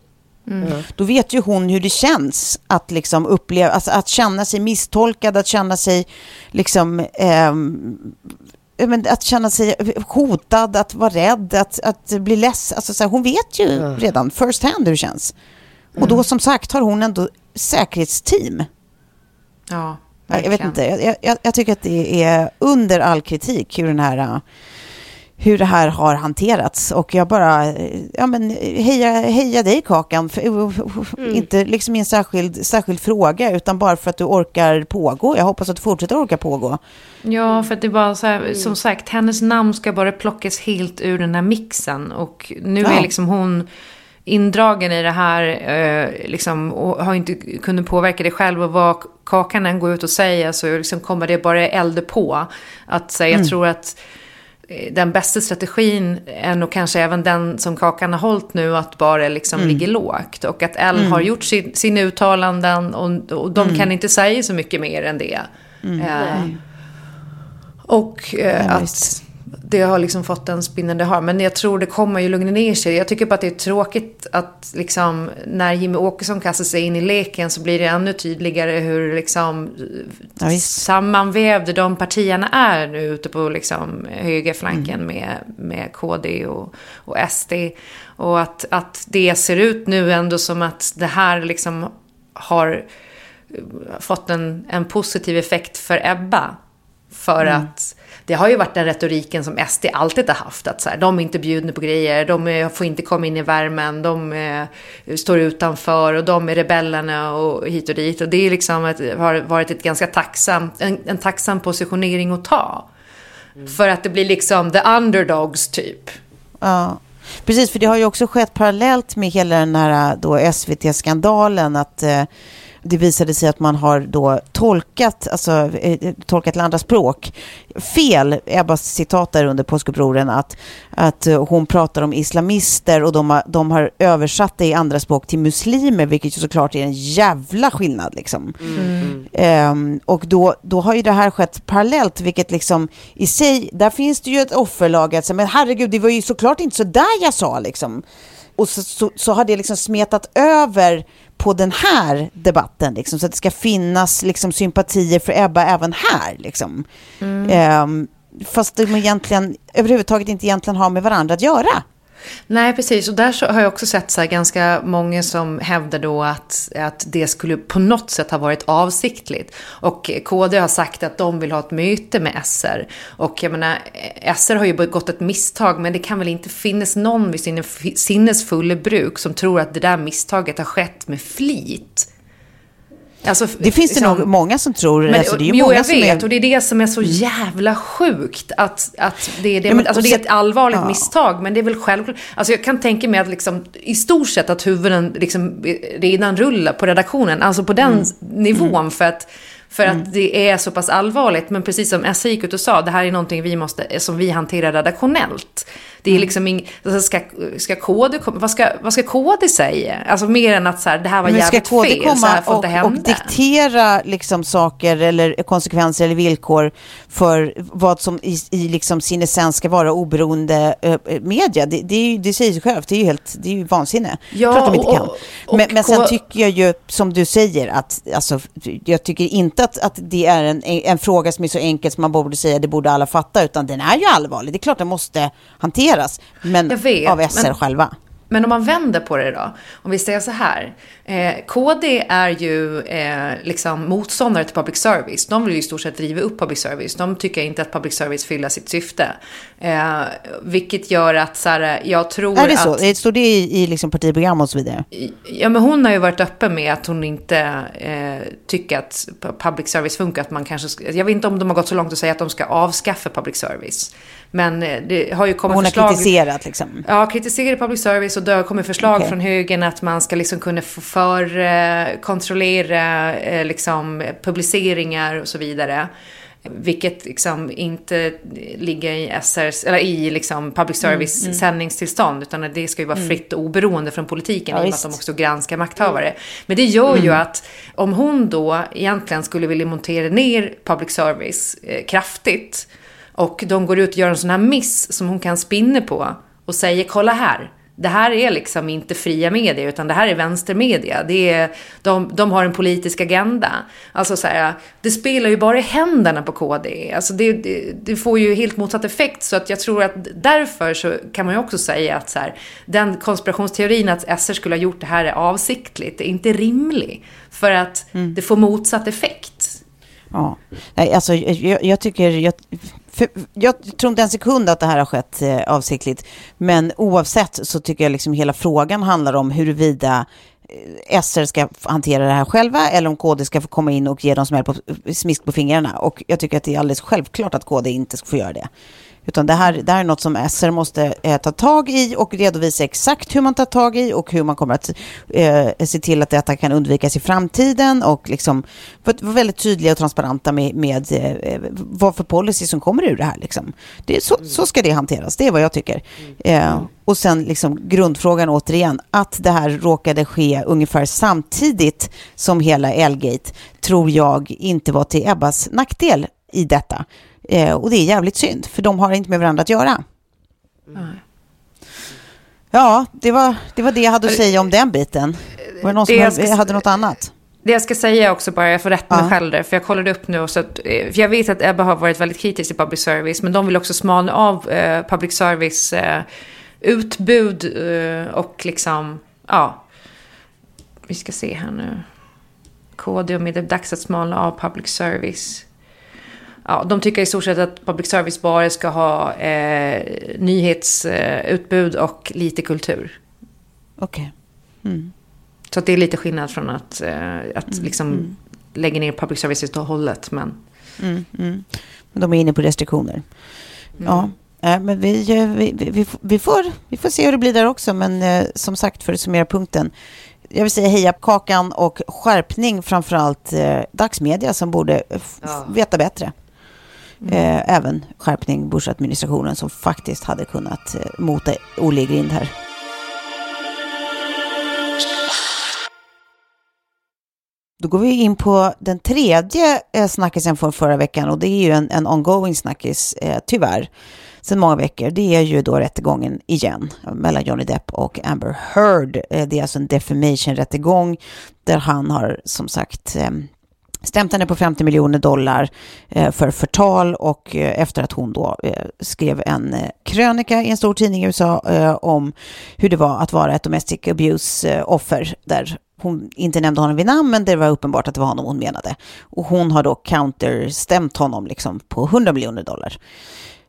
Då vet ju hon hur det känns att liksom uppleva, alltså att känna sig misstolkad, att känna sig liksom men att känna sig hotad, att vara rädd, att, att bli ledsen. Alltså, så här, hon vet ju redan first hand hur det känns. Och då som sagt har hon ändå säkerhetsteam. Ja, Jag vet verkligen. inte, jag, jag, jag tycker att det är under all kritik hur den här hur det här har hanterats och jag bara, ja men heja, heja dig Kakan, för, Mm. inte liksom i en särskild, särskild fråga utan bara för att du orkar pågå. Jag hoppas att du fortsätter orka pågå. Ja, för att det var så här, som sagt, hennes namn ska bara plockas helt ur den här mixen. Och nu Ja. är liksom hon indragen i det här eh, liksom, och har inte kunnat påverka det själv. Och vad Kakan än går ut och säger så liksom kommer det bara elda på. Att säga, jag tror att den bästa strategin är nog kanske även den som Kakan har hållit nu, att bara liksom ligga lågt. Och att L har gjort sin, sina uttalanden och, och de kan inte säga så mycket mer än det. Eh, och eh, Ja, att. Det har liksom fått den spinnen det har. Men jag tror det kommer ju lugna ner sig. Jag tycker bara att det är tråkigt att liksom när Jimmy Åkesson kastar sig in i leken så blir det ännu tydligare hur liksom Ja, visst. sammanvävda de partierna är nu ute på liksom högerflanken med, med KD och, och SD. Och att, att det ser ut nu ändå som att det här liksom har fått en, en positiv effekt för Ebba. För att det har ju varit den retoriken som SD alltid har haft. Att så här, de är inte bjudna på grejer, de eh, får inte komma in i värmen, de eh, står utanför och de är rebellerna och hit och dit. Och det är liksom ett, har varit ett ganska tacksam, en, en tacksam positionering att ta. För att det blir liksom the underdogs typ. Ja, precis, för det har ju också skett parallellt med hela den här då SVT-skandalen att, eh, det visade sig att man har då tolkat, alltså, eh, tolkat till andra språk fel. Ebbas citat där under påskupproren att, att eh, hon pratar om islamister och de har, de har översatt det i andra språk till muslimer, vilket ju såklart är en jävla skillnad. Liksom. Mm. Um, och då, då har ju det här skett parallellt, vilket liksom i sig, där finns det ju ett offerlag, att säga, men herregud, det var ju såklart inte så där jag sa liksom. Och så, så, så har det liksom smetat över på den här debatten, liksom, så att det ska finnas liksom, sympatier för Ebba även här. Liksom. Mm. Um, fast de egentligen överhuvudtaget inte egentligen har med varandra att göra. Nej, precis. Och där så har jag också sett så ganska många som hävdar då att, att det skulle på något sätt ha varit avsiktligt. Och KD har sagt att de vill ha ett möte med SR. Och jag menar, SR har ju begått ett misstag, men det kan väl inte finnas någon vid sin sinnesfulla bruk som tror att det där misstaget har skett med flit. Alltså, det finns det liksom, nog många som tror. Men, alltså, det är jo, jag vet. Är... Och det är det som är så jävla sjukt. Att, att det, det, ja, men, alltså, det är ett allvarligt ja. misstag, men det är väl självklart. Alltså, jag kan tänka mig att liksom, i stort sett att huvuden liksom, redan rullar på redaktionen. Alltså på den mm. nivån. Mm. För att för mm. att det är så pass allvarligt. Men precis som Essa gick ut och sa, det här är någonting vi måste, som vi hanterar redaktionellt. Det är mm. liksom ing, alltså ska, ska KD vad ska, vad ska KD säga? Alltså mer än att så här, det här var jävligt fel, ska KD komma så här får och, inte hända. och diktera liksom saker eller konsekvenser eller villkor för vad som i, i liksom sin essens ska vara oberoende äh, media? Det, det, är, det säger sig självt, det är ju helt, det är ju vansinne. Ja, Klart de inte kan. Och, men, men sen tycker jag ju, som du säger, att alltså, jag tycker inte att, att det är en, en fråga som är så enkel som man borde säga, det borde alla fatta, utan den är ju allvarlig. Det är klart den måste hanteras hanteras, men vet, av SR men, själva. Men om man vänder på det då, om vi säger så här. Eh, KD är ju eh, liksom motståndare till public service. De vill ju i stort sett driva upp public service. De tycker inte att public service fyller sitt syfte. Eh, vilket gör att så här, jag tror att... Är det så? Att, Står det i, i liksom partiprogram och så vidare? Ja, men hon har ju varit öppen med att hon inte eh, tycker att public service funkar. Att man kanske, jag vet inte om de har gått så långt att säga att de ska avskaffa public service. Men eh, det har ju kommit Hon förslag. Hon har kritiserat liksom? Ja, kritiserat public service och det har kommit förslag okay. från högern att man ska liksom kunna för, eh, kontrollera eh, liksom, publiceringar och så vidare. Vilket liksom inte ligger i SRs, eller i liksom public mm, service mm, sändningstillstånd. Utan det ska ju vara mm. fritt och oberoende från politiken. Ja, I och med att de också granskar makthavare. Mm. Men det gör ju att om hon då egentligen skulle vilja montera ner public service eh, kraftigt. Och de går ut och gör en sån här miss som hon kan spinna på. Och säger kolla här det här är liksom inte fria medier, utan det här är vänstermedia. Det är, de, de har en politisk agenda. Alltså så här, det spelar ju bara i händerna på KD. Alltså det, det, det, får ju helt motsatt effekt. Så att jag tror att därför så kan man ju också säga att så här, den konspirationsteorin att SR skulle ha gjort det här är avsiktligt, är inte rimlig. För att mm. det får motsatt effekt. Ja, Nej, alltså jag, jag tycker, jag, för jag tror inte en sekund att det här har skett eh, avsiktligt. Men oavsett så tycker jag liksom hela frågan handlar om huruvida eh, SR ska hantera det här själva eller om KD ska få komma in och ge dem smäll på, eh, smisk på fingrarna. Och jag tycker att det är alldeles självklart att KD inte ska få göra det. Utan det här, det här är något som SR måste eh, ta tag i och redovisa exakt hur man tar tag i och hur man kommer att eh, se till att detta kan undvikas i framtiden och liksom vara väldigt tydliga och transparenta med, med eh, vad för policy som kommer ur det här. Liksom. Det är så, så ska det hanteras, det är vad jag tycker. Eh, och sen liksom grundfrågan återigen, att det här råkade ske ungefär samtidigt som hela Elgate tror jag inte var till Ebbas nackdel i detta. Eh, och det är jävligt synd, för de har inte med varandra att göra. Mm. Ja, det var, det var det jag hade att säga om den biten. Var det någon som hade, hade något annat? Det jag ska säga också bara, jag får rätta mig själv där, för jag kollade upp nu. Så att, eh, för jag vet att Ebba har varit väldigt kritisk till public service, men de vill också smalna av eh, public service eh, utbud eh, och liksom, ja. Vi ska se här nu. KD och med det är dags att smalna av public service ja, de tycker i stort sett att public service bara ska ha eh, nyhetsutbud och lite kultur. Okej. Okay. Mm. Så att det är lite skillnad från att, eh, att mm. liksom mm. lägga ner public service helt och hållet. Men... Mm, mm. De är inne på restriktioner. Mm. Ja. men vi, eh, vi, vi, vi, får, vi får se hur det blir där också. Men eh, som sagt, för att summera punkten. jag vill säga heja på kakan och skärpning framförallt eh, dagsmedia som borde ja. veta bättre. Mm. Eh, även skärpning Bush-administrationen som faktiskt hade kunnat eh, mota Olle i grind här. Då går vi in på den tredje eh, snackisen från förra veckan och det är ju en, en ongoing snackis, eh, tyvärr, sedan många veckor. Det är ju då rättegången igen mellan Johnny Depp och Amber Heard. Eh, det är alltså en defamation-rättegång där han har som sagt eh, stämt henne på 50 miljoner dollar eh, för förtal och eh, efter att hon då eh, skrev en krönika i en stor tidning i USA om hur det var att vara ett domestic abuse-offer där hon inte nämnde honom vid namn, men det var uppenbart att det var honom hon menade. Och hon har då counterstämt honom liksom på 100 miljoner dollar.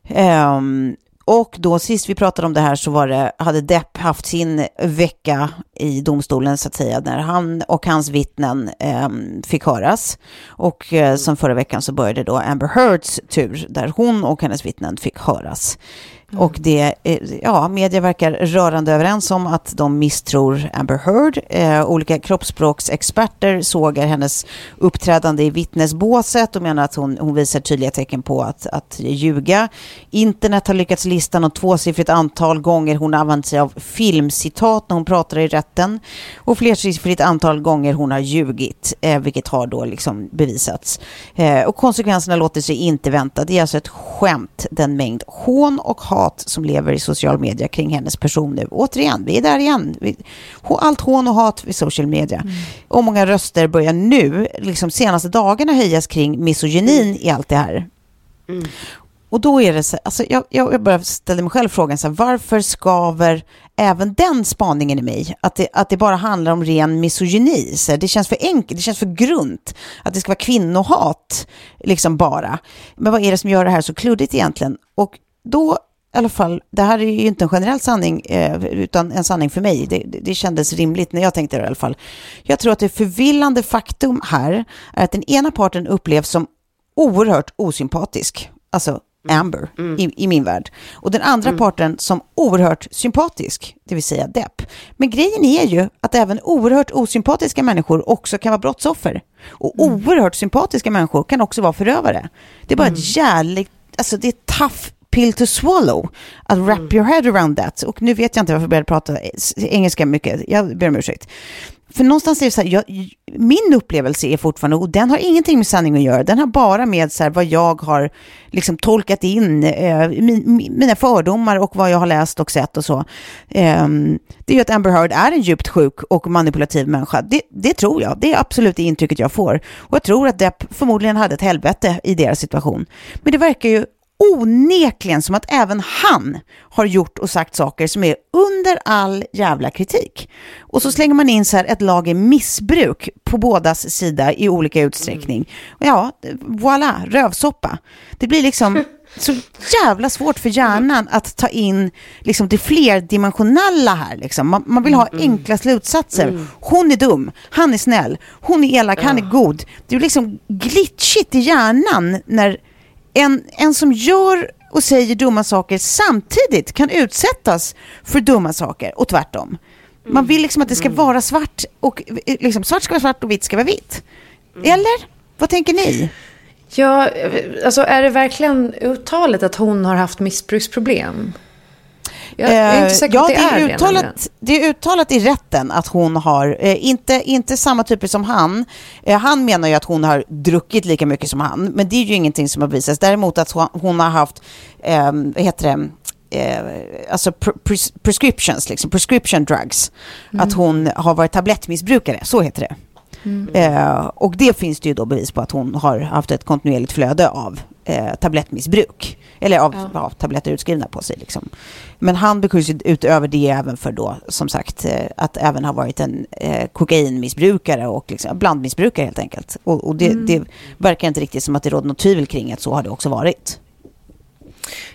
Ehm, och då sist vi pratade om det här så var det, hade Depp haft sin vecka i domstolen så att säga, när han och hans vittnen eh, fick höras. Och eh, som förra veckan så började då Amber Heards tur, där hon och hennes vittnen fick höras. Mm. Och det, eh, ja, media verkar rörande överens om att de misstror Amber Heard. Eh, olika kroppsspråksexperter sågar hennes uppträdande i vittnesbåset och menar att hon, hon visar tydliga tecken på att, att ljuga. Internet har lyckats lista något tvåsiffrigt antal gånger hon använt sig av filmcitat när hon pratar i rätten och flersiffrigt antal gånger hon har ljugit, eh, vilket har då liksom bevisats. Eh, och konsekvenserna låter sig inte vänta. Det är alltså ett skämt, den mängd hån och hat som lever i social media kring hennes person nu. Återigen, vi är där igen. Allt hån och hat i social media. Mm. Och många röster börjar nu, liksom senaste dagarna, höjas kring misogynin i allt det här. Mm. Och då är det så, alltså jag, jag börjar ställde mig själv frågan, så här, varför skaver även den spaningen i mig? Att det, att det bara handlar om ren misogyni. Så det känns för enkelt, det känns för grunt. Att det ska vara kvinnohat, liksom bara. Men vad är det som gör det här så kluddigt egentligen? Och då i alla fall, det här är ju inte en generell sanning, eh, utan en sanning för mig. Det, det, det, kändes rimligt när jag tänkte det i alla fall. Jag tror att det förvillande faktum här är att den ena parten upplevs som oerhört osympatisk. Alltså mm. Amber mm. i, i, min värld. Och den andra mm. parten som oerhört sympatisk, det vill säga Depp. Men grejen är ju att även oerhört osympatiska människor också kan vara brottsoffer. Och mm. oerhört sympatiska människor kan också vara förövare. Det är bara mm. ett jävligt, alltså det är tough pill to swallow. Att wrap mm. your head around that. Och nu vet jag inte varför jag började prata engelska mycket. Jag ber om ursäkt. För någonstans är det så här, jag, min upplevelse är fortfarande, och den har ingenting med sanning att göra, den har bara med så här, vad jag har liksom tolkat in, eh, min, mina fördomar och vad jag har läst och sett och så. Eh, det är ju att Amber Heard är en djupt sjuk och manipulativ människa. Det, det, tror jag, det är absolut det intrycket jag får. Och jag tror att Depp förmodligen hade ett helvete i deras situation. Men det verkar ju onekligen som att även han har gjort och sagt saker som är under all jävla kritik. Och så slänger man in så här ett lager missbruk på bådas sida i olika utsträckning. Och ja, voilà, rövsoppa. Det blir liksom så jävla svårt för hjärnan att ta in liksom det flerdimensionella här. Liksom. Man, man vill ha mm. enkla slutsatser. Mm. Hon är dum, han är snäll, hon är elak, han är god. Det är liksom glitchigt i hjärnan när en, en som gör och säger dumma saker samtidigt kan utsättas för dumma saker och tvärtom. Man vill liksom att det ska mm. vara svart och liksom, svart ska vara svart och vitt ska vara vitt. Mm. Eller? Vad tänker ni? Ja, alltså är det verkligen uttalet att hon har haft missbruksproblem? Jag är inte säker ja, det, är, det uttalat, det är uttalat i rätten att hon har, eh, inte, inte samma typer som han. Eh, han menar ju att hon har druckit lika mycket som han, men det är ju ingenting som har visats. Däremot att hon har haft, eh, vad heter det, eh, alltså pres prescriptions, liksom, prescription drugs. Mm. Att hon har varit tablettmissbrukare, så heter det. Mm. Eh, och det finns det ju då bevis på att hon har haft ett kontinuerligt flöde av eh, tablettmissbruk. Eller av ja. Ja, tabletter utskrivna på sig. Liksom. Men han beskylls utöver det även för då, som sagt, eh, att även ha varit en eh, kokainmissbrukare och liksom, blandmissbrukare helt enkelt. Och, och det, mm. det verkar inte riktigt som att det råder något tvivel kring att så har det också varit.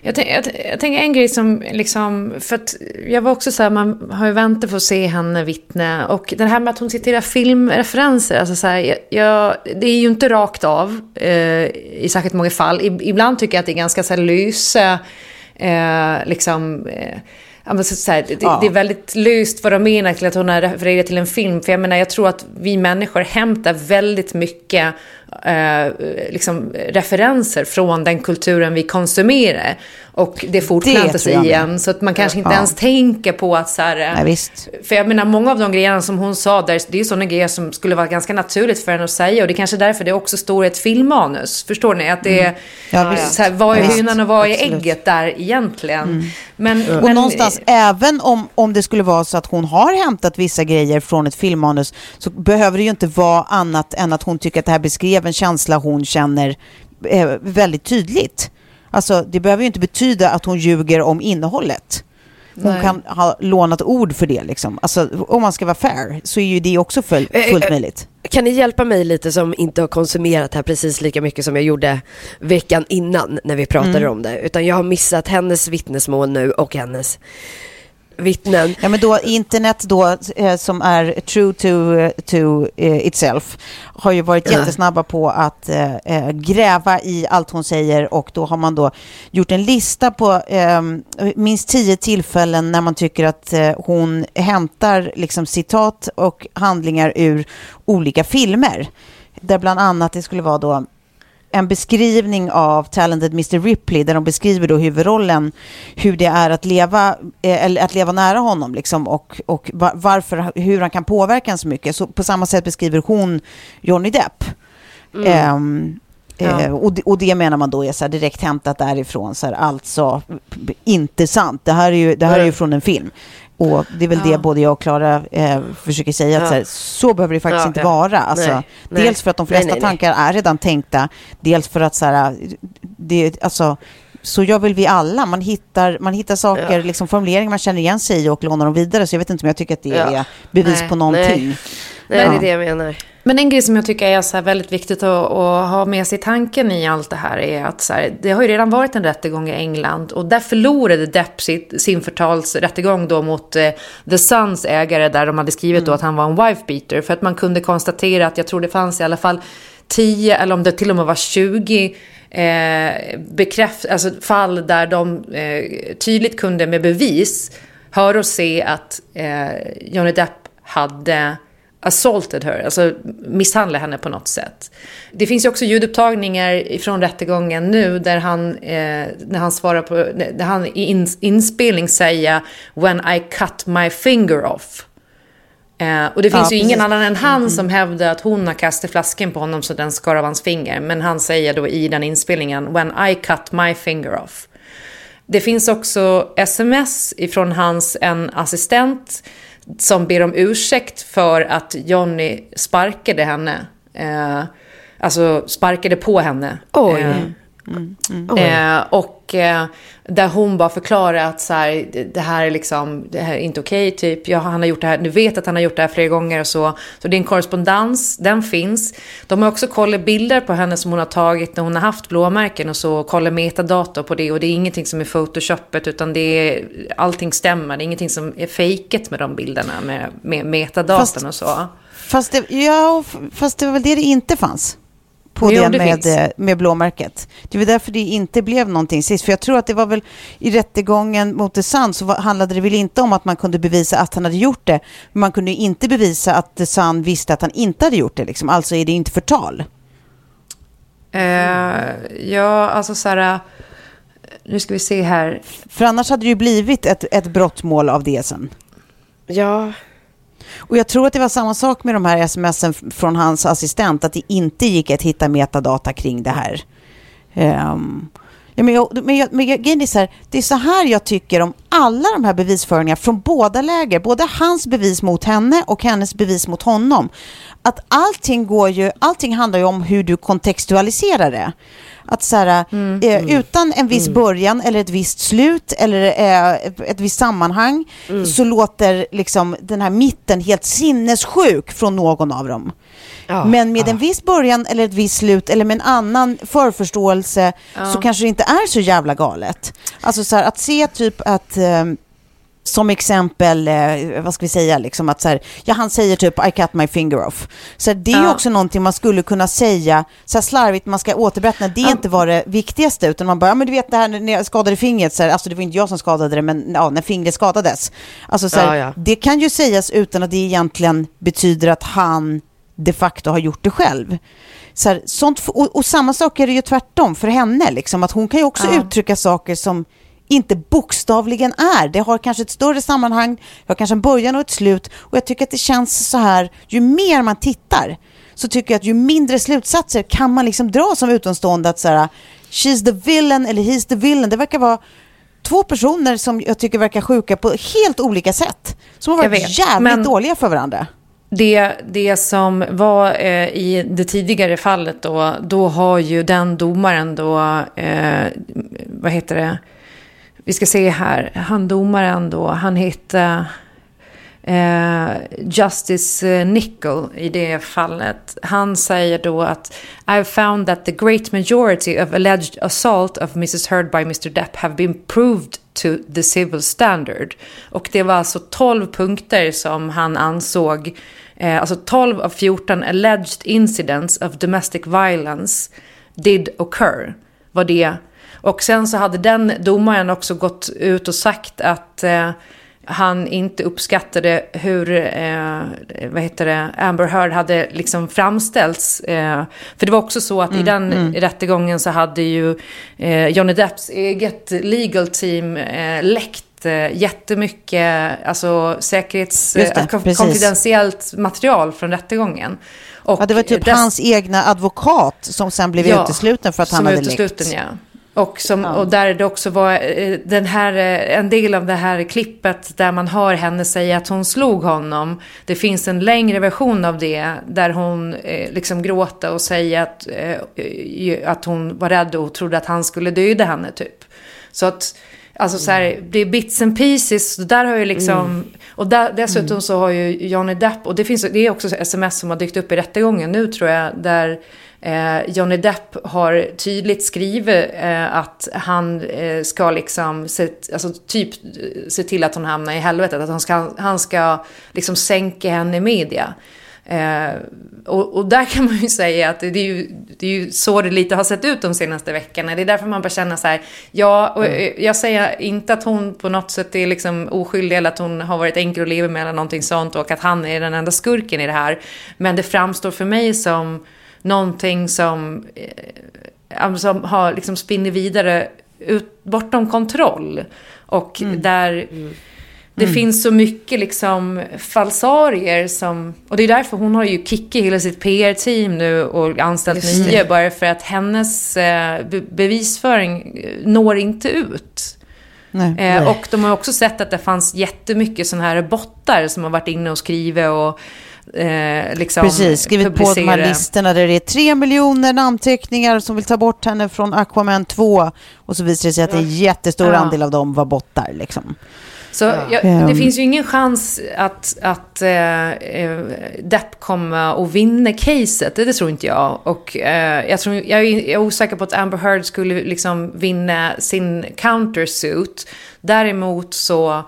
Jag, jag, jag, tänker en grej som liksom, för att jag var också så här, man har ju väntat på att se henne vittna. Och det här med att hon citerar filmreferenser, alltså så här, jag, det är ju inte rakt av eh, i särskilt många fall. ibland tycker jag att det är ganska så här lyse, eh, liksom, eh, här, det, ja. det, är väldigt löst vad de menar till att hon har refererat till en film. För jag menar, jag tror att vi människor hämtar väldigt mycket eh, liksom, referenser från den kulturen vi konsumerar. Och det fortplantar sig igen. Så att man kanske inte ja. ens tänker på att så här... Nej, visst. För jag menar, många av de grejerna som hon sa där, det är ju sådana grejer som skulle vara ganska naturligt för henne att säga. Och det är kanske därför det också står i ett filmmanus. Förstår ni? Att det är... Mm. Ja, så här, vad är hönan och vad är ägget där egentligen? Mm. Men, och men, någonstans, även om, om det skulle vara så att hon har hämtat vissa grejer från ett filmmanus, så behöver det ju inte vara annat än att hon tycker att det här beskrev en känsla hon känner eh, väldigt tydligt. Alltså, det behöver ju inte betyda att hon ljuger om innehållet. Hon Nej. kan ha lånat ord för det. Liksom. Alltså, om man ska vara fair så är ju det också full, eh, fullt eh, möjligt. Kan ni hjälpa mig lite som inte har konsumerat här precis lika mycket som jag gjorde veckan innan när vi pratade mm. om det. Utan jag har missat hennes vittnesmål nu och hennes vittnen. Ja, men då internet då eh, som är true to, to eh, itself har ju varit jättesnabba på att eh, eh, gräva i allt hon säger och då har man då gjort en lista på eh, minst tio tillfällen när man tycker att eh, hon hämtar liksom citat och handlingar ur olika filmer. Där bland annat det skulle vara då en beskrivning av Talented Mr Ripley där de beskriver då huvudrollen, hur det är att leva, eh, eller att leva nära honom liksom, och, och varför, hur han kan påverka en så mycket. Så på samma sätt beskriver hon Johnny Depp. Mm. Um, Ja. Eh, och, det, och, det, menar man då är så direkt hämtat därifrån, så här, alltså inte sant. Det här är ju, det här är ju från en film. Och det är väl ja. det både jag och Klara eh, försöker säga, att ja. så, här, så, behöver det faktiskt ja, inte vara. Alltså, nej, nej. Dels för att de flesta nej, tankar är redan tänkta, dels för att så här, det, alltså, så gör väl vi alla. Man hittar, man hittar saker, liksom formuleringar man känner igen sig i och lånar dem vidare. Så jag vet inte om jag tycker att det är bevis på någonting. Nej, det är det jag menar. Men en grej som jag tycker är så väldigt viktigt att, att, ha med sig i tanken i allt det här är att så här, det har ju redan varit en rättegång i England och där förlorade Depp sitt, sin förtalsrättegång då mot eh, The Suns ägare där de hade skrivit mm. då att han var en wife beater för att man kunde konstatera att jag tror det fanns i alla fall 10 eller om det till och med var 20 eh, bekräft, alltså fall där de eh, tydligt kunde med bevis höra och se att eh, Johnny Depp hade assaulted her, alltså misshandlat henne på något sätt. Det finns ju också ljudupptagningar från rättegången nu där han, eh, när han svarar på, där han i in, inspelning säger “When I cut my finger off”. Eh, och det finns ja, ju ingen annan än han mm. som hävdar att hon har kastat flaskan på honom så den skar av hans finger. Men han säger då i den inspelningen “When I cut my finger off”. Det finns också sms ifrån hans en assistent som ber om ursäkt för att Johnny sparkade henne. Eh, alltså sparkade på henne. Oj. Eh, mm, mm. Eh, och eh, där hon bara förklarar att så här, det här är liksom, det här är inte okej, okay, typ. Ja, han har gjort det här, du vet att han har gjort det här flera gånger och så. Så det är en korrespondens, den finns. De har också kollat bilder på henne som hon har tagit när hon har haft blåmärken och så, kollat metadata på det. Och det är ingenting som är photoshoppet utan det är, allting stämmer. Det är ingenting som är fejkat med de bilderna, med, med metadatan och så. Fast det, ja, fast det var väl det det inte fanns på jo, det, det med, eh, med blåmärket. Det var därför det inte blev någonting sist. För jag tror att det var väl i rättegången mot Sun så handlade det väl inte om att man kunde bevisa att han hade gjort det. Men man kunde inte bevisa att Sun visste att han inte hade gjort det. Liksom. Alltså är det inte förtal. Uh, ja, alltså så här... Nu ska vi se här. För annars hade det ju blivit ett, ett brottmål av det sen. Ja, och jag tror att det var samma sak med de här smsen från hans assistent, att det inte gick att hitta metadata kring det här. Um, ja, men, jag, men, jag, men jag, är så här, det är så här jag tycker om alla de här bevisföringarna från båda läger, både hans bevis mot henne och hennes bevis mot honom. Att allting går ju, allting handlar ju om hur du kontextualiserar det. Att så här, mm, eh, mm, utan en viss mm. början eller ett visst slut eller eh, ett visst sammanhang mm. så låter liksom den här mitten helt sinnessjuk från någon av dem. Ja, Men med ja. en viss början eller ett visst slut eller med en annan förförståelse ja. så kanske det inte är så jävla galet. Alltså så här, att se typ att eh, som exempel, eh, vad ska vi säga, liksom att så här, ja han säger typ I cut my finger off. Så det är ju också någonting man skulle kunna säga, så här slarvigt, man ska återberätta, det är inte var det viktigaste, utan man bara, ja men du vet det här när jag skadade fingret, så här, alltså det var inte jag som skadade det, men ja, när fingret skadades. Alltså så här, ja, det kan ju sägas utan att det egentligen betyder att han de facto har gjort det själv. Så här, sånt, och, och, samma sak är det ju tvärtom för henne, liksom, att hon kan ju också uttrycka saker som inte bokstavligen är. Det har kanske ett större sammanhang, det har kanske en början och ett slut. Och jag tycker att det känns så här, ju mer man tittar, så tycker jag att ju mindre slutsatser kan man liksom dra som utomstående att så här, she's the villain eller he's the villain. Det verkar vara två personer som jag tycker verkar sjuka på helt olika sätt. Som har varit jävligt men... dåliga för varandra. Det, det som var eh, i det tidigare fallet då, då har ju den domaren då, eh, vad heter det, vi ska se här, han domaren då, han hette eh, Justice eh, Nickel i det fallet. Han säger då att I've found that the great majority of alleged assault of Mrs Heard by Mr Depp have been proved to the civil standard. Och det var alltså 12 punkter som han ansåg, eh, alltså 12 av 14 alleged incidents of domestic violence did occur. Var det och sen så hade den domaren också gått ut och sagt att eh, han inte uppskattade hur, eh, vad heter det, Amber Heard hade liksom framställts. Eh, för det var också så att mm, i den mm. rättegången så hade ju eh, Johnny Depps eget legal team eh, läckt eh, jättemycket alltså, säkerhets, det, konfidentiellt material från rättegången. Och ja, det var typ dess, hans egna advokat som sen blev ja, utesluten för att han hade läckt. Ja. Och där det också var eh, den här, eh, en del av det här klippet där man hör henne säga att hon slog honom. Det finns en längre version av det där hon eh, liksom gråter och säger att, eh, att hon var rädd och trodde att han skulle döda henne typ. Så att, alltså så här, det är bits and pieces. Där har ju liksom, mm. och där, dessutom mm. så har ju Johnny Depp, och det, finns, det är också sms som har dykt upp i rättegången nu tror jag, där Johnny Depp har tydligt skrivit eh, att han eh, ska liksom se, alltså typ se till att hon hamnar i helvetet. Att han ska, han ska liksom sänka henne i media. Eh, och, och, där kan man ju säga att det är ju, det är ju så det lite har sett ut de senaste veckorna. Det är därför man bara känner så här, ja, och mm. jag säger inte att hon på något sätt är liksom oskyldig eller att hon har varit enkel att leva med eller någonting sånt och att han är den enda skurken i det här. Men det framstår för mig som någonting som, eh, som har liksom spinner vidare ut, bortom kontroll. Och mm. där mm. det mm. finns så mycket liksom falsarier som... Och det är därför hon har ju kickat hela sitt PR-team nu och anställt nio. Bara för att hennes eh, bevisföring eh, når inte ut. Nej, eh, och de har också sett att det fanns jättemycket sådana här bottar som har varit inne och skrivit och Eh, liksom Precis, skrivit publicera. på de här listorna där det är tre miljoner namnteckningar som vill ta bort henne från Aquaman 2. Och så visar det sig att en jättestor ja. andel av dem var bottar. Liksom. Så ja. jag, det um, finns ju ingen chans att, att eh, eh, Depp kommer att vinna caset. Det, det tror inte jag. Och eh, jag, tror, jag är osäker på att Amber Heard skulle liksom vinna sin countersuit. Däremot så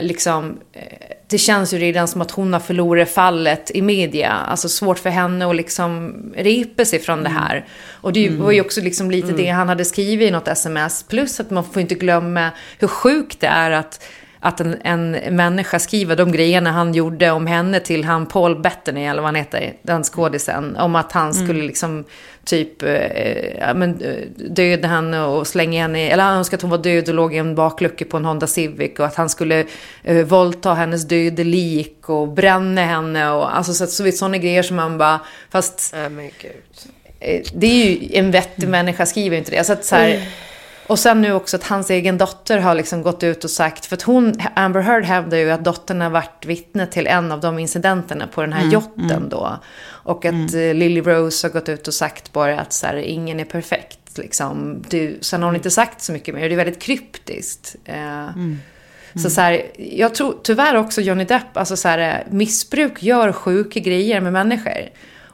liksom, eh, det känns ju redan som att hon har förlorat fallet i media. Alltså svårt för henne att liksom repa sig från det här. Och det var ju också liksom lite mm. det han hade skrivit i något sms. Plus att man får inte glömma hur sjukt det är att att en, en människa skriver de grejerna han gjorde om henne till han Paul Bettany, eller vad han heter, den skådisen. Om att han skulle mm. liksom typ eh, men, eh, döda henne och slänga henne i, eller han önskade att hon var död och låg i en baklucka på en Honda Civic. Och att han skulle eh, våldta hennes döda lik och bränna henne. Och, alltså så, så, sådana grejer som man bara, fast... Oh, det är ju en vettig människa skriver inte det. Så att så här, mm. Och sen nu också att hans egen dotter har liksom gått ut och sagt, för att hon, Amber Heard hävdar ju att dottern har varit vittne till en av de incidenterna på den här mm, jotten mm. då. Och att mm. Eh, Lily Rose har gått ut och sagt bara att så här, ingen är perfekt. Liksom. Du, sen har hon inte sagt så mycket mer, det är väldigt kryptiskt. Eh, mm. Så, så här, jag tror tyvärr också Johnny Depp, alltså så här, missbruk gör sjuka grejer med människor.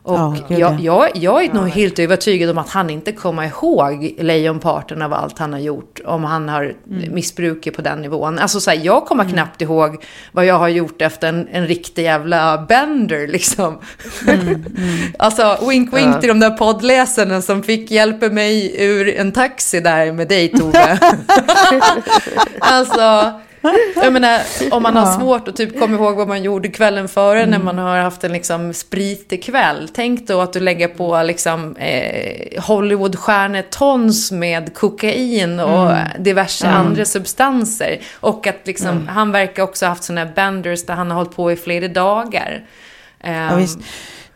Och Ja, jag, ja. jag, jag är nog helt övertygad om att han inte kommer ihåg lejonparten av allt han har gjort. Om han har Mm. missbrukat på den nivån. Alltså så här, jag kommer knappt ihåg vad jag har gjort efter en, en riktig jävla bender liksom. Mm, alltså wink wink till de där poddläsarna som fick hjälpa mig ur en taxi där med dig Tove. alltså, jag menar, om man har svårt att typ komma ihåg vad man gjorde kvällen före när man har haft en liksom spritig kväll. Tänk då att du lägger på liksom eh, Hollywoodstjärnetons med kokain och diverse andra substanser. Och att liksom, han verkar också ha haft sådana här benders där han har hållit på i flera dagar. Ja, Ehm, visst.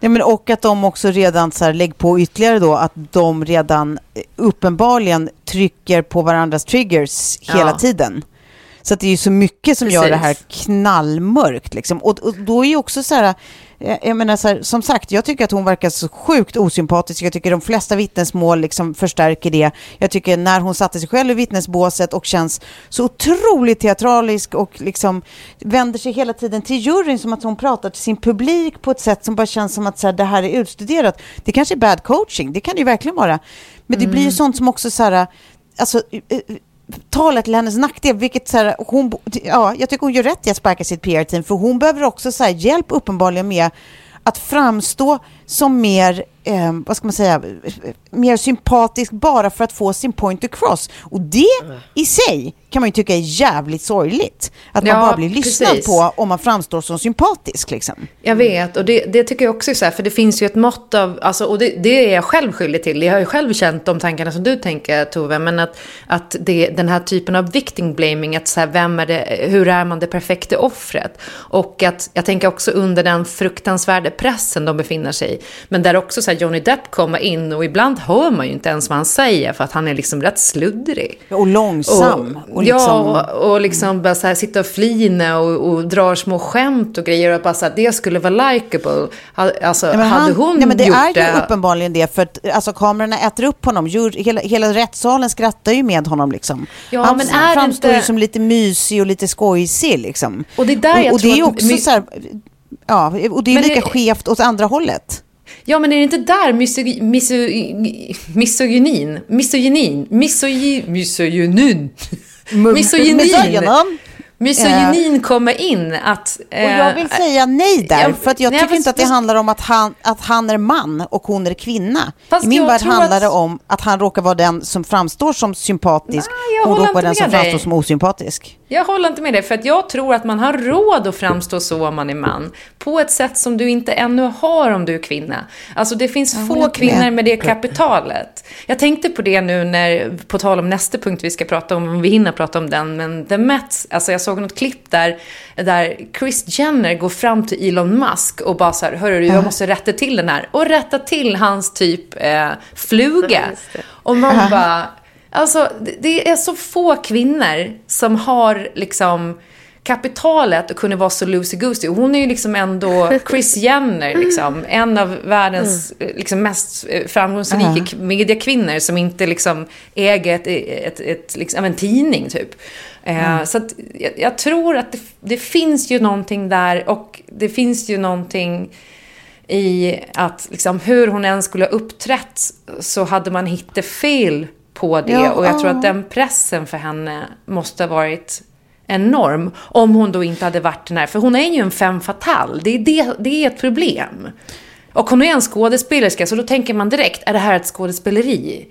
Ja, men och att de också redan, så här, lägg på ytterligare då, att de redan eh, uppenbarligen trycker på varandras triggers hela Ja. tiden. Så det är ju så mycket som gör det här Precis. knallmörkt. Liksom. Och, och då är ju också så här, eh, jag menar så här, som sagt, jag tycker att hon verkar så sjukt osympatisk. Jag tycker de flesta vittnesmål liksom förstärker det. Jag tycker när hon satte sig själv i vittnesbåset och känns så otroligt teatralisk och liksom vänder sig hela tiden till juryn som att hon pratar till sin publik på ett sätt som bara känns som att så här, det här är utstuderat. Det kanske är bad coaching, det kan det ju verkligen vara. Men det blir ju sånt som också så här, alltså, eh, eh, talar till hennes nackdel, vilket så här, hon, ja, jag tycker hon gör rätt i att sparka sitt PR-team, för hon behöver också så här, hjälp uppenbarligen med att framstå som mer, eh, vad ska man säga, mer sympatisk bara för att få sin point across. Och det i sig kan man ju tycka är jävligt sorgligt. Att man Ja, bara blir lyssnad precis. på om man framstår som sympatisk. Liksom. Jag vet, och det, det tycker jag också är så här, för det finns ju ett mått av, alltså, och det, det är jag själv skyldig till. Jag har ju själv känt de tankarna som du tänker, Tove, men att, att det, den här typen av victim blaming, att så här, vem är det, hur är man det perfekta offret? Och att jag tänker också under den fruktansvärda pressen de befinner sig i, men där också så Johnny Depp kommer in och ibland hör man ju inte ens vad han säger för att han är liksom rätt sluddrig. Och långsam. Och, Ja, liksom, och, och liksom bara så här sitta och flina och, och drar små skämt och grejer och bara så här, det skulle vara likeable. Alltså, Nej, men hade han- hon nej, men det gjort är det... ju uppenbarligen det, för att alltså, kamerorna äter upp honom. Djur, hela, hela rättssalen skrattar ju med honom. Liksom. Ja, han men är det framstår inte- ju som lite mysig och lite skojsig. Liksom. Och det är där jag och, och det tror är att också my- så här, ja, och det är Men lika det- skevt åt andra hållet. Ja, men är det inte där misogy, miso, misogynin, misogynin, misogy, misogynin, misogynin, Misogynin. Misogynin kommer in att... Och jag vill eh, säga nej där, ja, för att jag nej, tycker fast- inte att det fast- handlar om att han, att han är man och hon är kvinna. I min jag värld handlar att- det om att han råkar vara den som framstår som sympatisk Nej, jag och hon råkar vara den som med framstår dig. som osympatisk. Jag håller inte med dig, för att jag tror att man har råd att framstå så om man är man. På ett sätt som du inte ännu har om du är kvinna. Alltså det finns få kvinnor med. med det kapitalet. Jag tänkte på det nu när, på tal om nästa punkt vi ska prata om, om vi hinner prata om den, men The Met, alltså jag såg något klipp där, där Chris Jenner går fram till Elon Musk och bara så här, hörru du, jag måste rätta till den här. Och rätta till hans typ eh, fluga. Och man bara, Alltså, det- är så få kvinnor som har liksom kapitalet att kunna vara så loosey-goosey. Och Hon är ju liksom ändå Chris Jenner, liksom, en av världens eh, liksom, mest eh, framgångsrika k- mediekvinnor som inte liksom äger ett, ett, ett, liksom, en tidning, typ. Eh, Så att jag, jag tror att det, det finns ju någonting där och det finns ju någonting i att liksom, hur hon än skulle ha uppträtt så hade man hittat fel på det. Ja, och jag tror att den pressen för henne måste ha varit enorm. Om hon då inte hade varit den här. För hon är ju en femme fatale. Det är, det, det är ett problem. Och hon är en skådespelerska, så då tänker man direkt, är det här ett skådespeleri?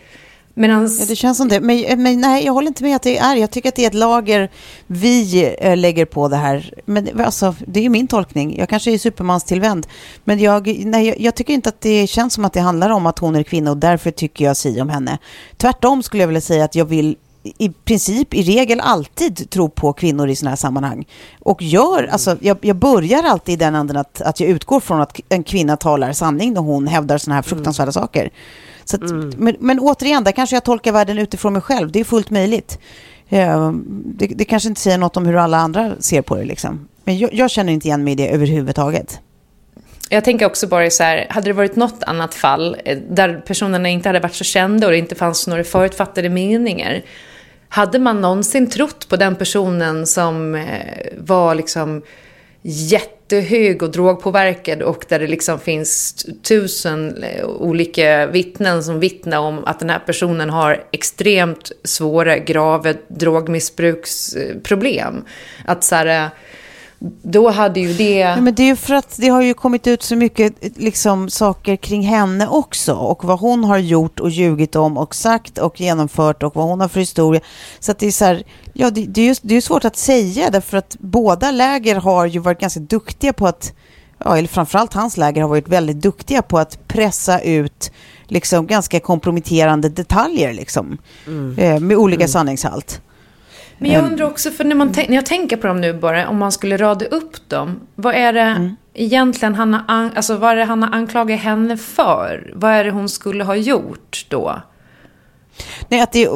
Medans, Ja, det känns som det. Men, men nej, jag håller inte med att det är. Jag tycker att det är ett lager vi eh, lägger på det här. Men alltså, det är ju min tolkning. Jag kanske är supermanstillvänd. Men jag, nej, jag, jag tycker inte att det känns som att det handlar om att hon är kvinna och därför tycker jag si om henne. Tvärtom skulle jag vilja säga att jag vill i princip, i regel alltid tro på kvinnor i sådana här sammanhang. Och gör, alltså, jag, jag börjar alltid i den änden att, att jag utgår från att en kvinna talar sanning när hon hävdar sådana här fruktansvärda saker. Att, men, men återigen, där kanske jag tolkar världen utifrån mig själv. Det är fullt möjligt. Eh, Det, det kanske inte säger något om hur alla andra ser på det. Liksom. Men jag, jag känner inte igen mig i det överhuvudtaget. Jag tänker också bara så här, hade det varit något annat fall eh, där personerna inte hade varit så kända och det inte fanns några förutfattade meningar. Hade man någonsin trott på den personen som eh, var liksom jättehög och drogpåverkad och där det liksom finns tusen eh, olika vittnen som vittnar om att den här personen har extremt svåra, grava drogmissbruksproblem. Att så här, eh, då hade ju det... Ja, men det är ju för att det har ju kommit ut så mycket liksom, saker kring henne också och vad hon har gjort och ljugit om och sagt och genomfört och vad hon har för historia. Så det är så här, ja det, det är ju det är svårt att säga därför att båda läger har ju varit ganska duktiga på att, ja eller framförallt hans läger har varit väldigt duktiga på att pressa ut liksom ganska komprometterande detaljer liksom mm. eh, med olika mm. sanningshalt. Men jag undrar också, för när, man när jag tänker på dem nu bara, om man skulle rada upp dem. Vad är det mm. egentligen han har, alltså, vad är det han har anklagat henne för? Vad är det hon skulle ha gjort då? Nej, att, det,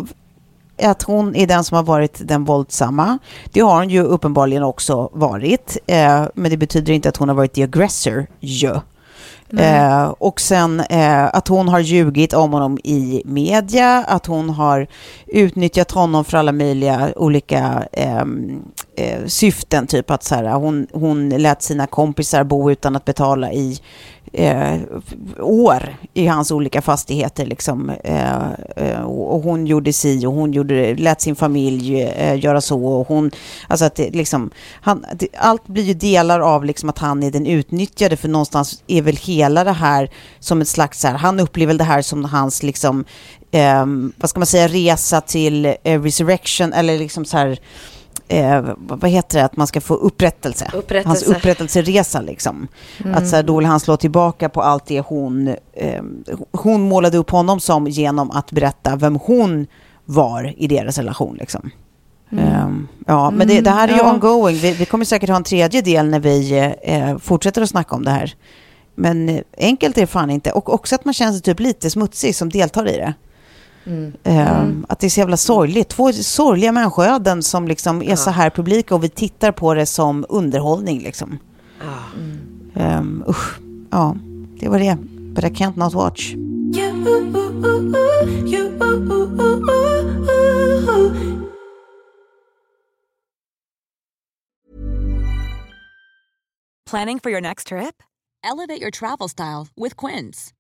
att hon är den som har varit den våldsamma. Det har hon ju uppenbarligen också varit. Eh, men det betyder inte att hon har varit the aggressor ju. Mm. Eh, och sen eh, att hon har ljugit om honom i media, att hon har utnyttjat honom för alla möjliga olika ehm, eh, syften. Typ att så här, hon, hon lät sina kompisar bo utan att betala i eh, år i hans olika fastigheter. Liksom. Eh, eh, och hon gjorde si och hon gjorde, lät sin familj eh, göra så. Och hon, alltså att det, liksom, han, det, allt blir ju delar av liksom att han är den utnyttjade för någonstans är väl hela det här som ett slags, så här, han upplever det här som hans, liksom, eh, vad ska man säga, resa till eh, resurrection eller liksom så här eh, vad heter det, att man ska få upprättelse. upprättelse. Hans upprättelseresa liksom. Mm. Att så här, då vill han slå tillbaka på allt det hon, eh, hon målade upp honom som genom att berätta vem hon var i deras relation liksom. Mm. Um, ja, men det, det, här är ju mm, ja. ongoing. Vi, vi, kommer säkert ha en tredje del när vi eh, fortsätter att snacka om det här. Men eh, enkelt är det fan inte. Och också att man känner sig typ lite smutsig som deltar i det. Mm. Um, att det är så jävla sorgligt. Två sorgliga människoöden som liksom är ja. så här publika och vi tittar på det som underhållning. Liksom. Mm. Um, usch. Ja, det var det. But I can't not watch. Planning for your next trip? Elevate your travel style with Quince.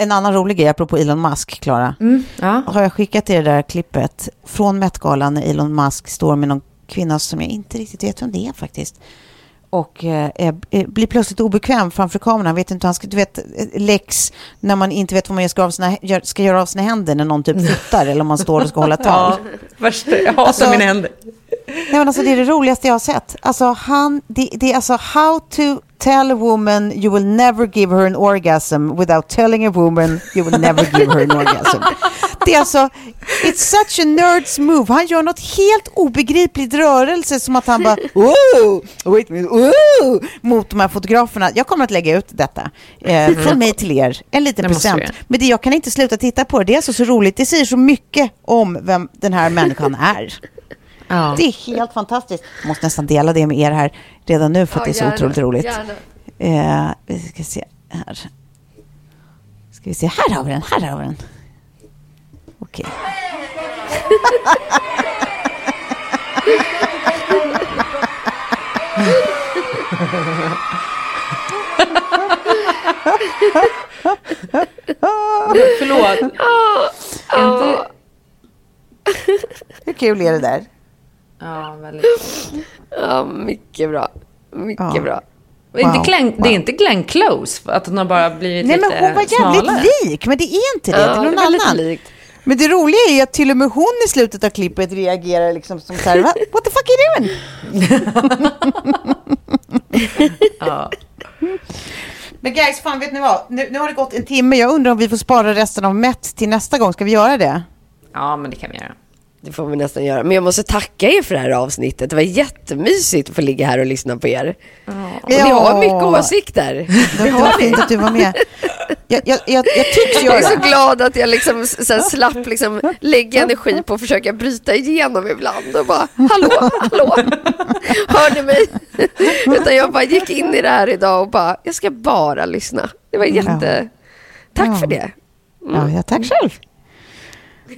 En annan rolig grej, apropå Elon Musk, Klara. Mm, ja. Har jag skickat till det där klippet från Met-galan när Elon Musk står med någon kvinna som jag inte riktigt vet vem det är faktiskt. Och eh, eh blir plötsligt obekväm framför kameran. Vet inte, han ska, du vet, lex när man inte vet vad man ska, av sina, ska göra av sina händer när någon typ flyttar eller om man står och ska hålla tal. Ja, värsta, jag hatar alltså, mina händer. Nej, men alltså, det är det roligaste jag har sett. Alltså, han, det, det är alltså how to tell a woman you will never give her an orgasm without telling a woman you will never give her an orgasm. Det är alltså, it's such a nerd's move. Han gör något helt obegripligt rörelse som att han bara, oh, wait minute, oh, mot de här fotograferna. Jag kommer att lägga ut detta eh, från mig till er, en liten Det present. Men det, jag kan inte sluta titta på det. Det är alltså så roligt. Det säger så mycket om vem den här människan är. Ja. Det är helt fantastiskt. Jag måste nästan dela det med er här redan nu för att Ja, det är så gärna, otroligt roligt. gärna. Eh, vi ska se här. Ska vi se, här har vi den, här har vi den. Okej. Förlåt. Är inte... Hur kul är det där? Ja, väldigt Ja, mycket bra. Mycket Ja. bra. Det är, inte Wow, Glenn, det är wow. inte Glenn Close, att hon har bara blivit Nej, lite men hon var jävligt smalare. lik, men det är inte det. Ja, det är någon det annan. likt. Men det roliga är ju att till och med hon i slutet av klippet reagerar liksom som så här, "Va? what the fuck are you doing? Ja. Men guys, fan vet ni vad? Nu, nu har det gått en timme. Jag undrar om vi får spara resten av Met till nästa gång. Ska vi göra det? ja, men det kan vi göra. Det får vi nästan göra. Men jag måste tacka er för det här avsnittet. Det var jättemysigt att få ligga här och lyssna på er. Och ni har mycket åsikter. Det var fint att du var med. Jag, jag, jag, jag tycks Jag är så göra glad att jag liksom så här slapp liksom lägga energi på att försöka bryta igenom ibland och bara hallå, hallå, hör ni mig? Utan jag bara gick in i det här idag och bara, jag ska bara lyssna. Det var jätte... Tack Ja. för det. Ja, ja, tack själv.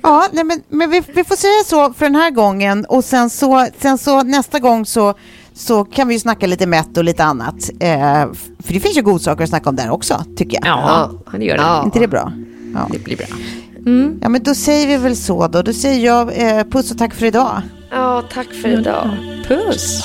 Ja, nej, men, men vi, vi får säga så för den här gången och sen så, sen så nästa gång så, så kan vi ju snacka lite mätt och lite annat. Eh, för det finns ju godsaker att snacka om där också, tycker jag. Ja, det gör det. Ja. inte det bra? Ja. Det blir bra. ja, men då säger vi väl så då. Då säger jag eh, puss och tack för idag. Ja, tack för idag. Puss!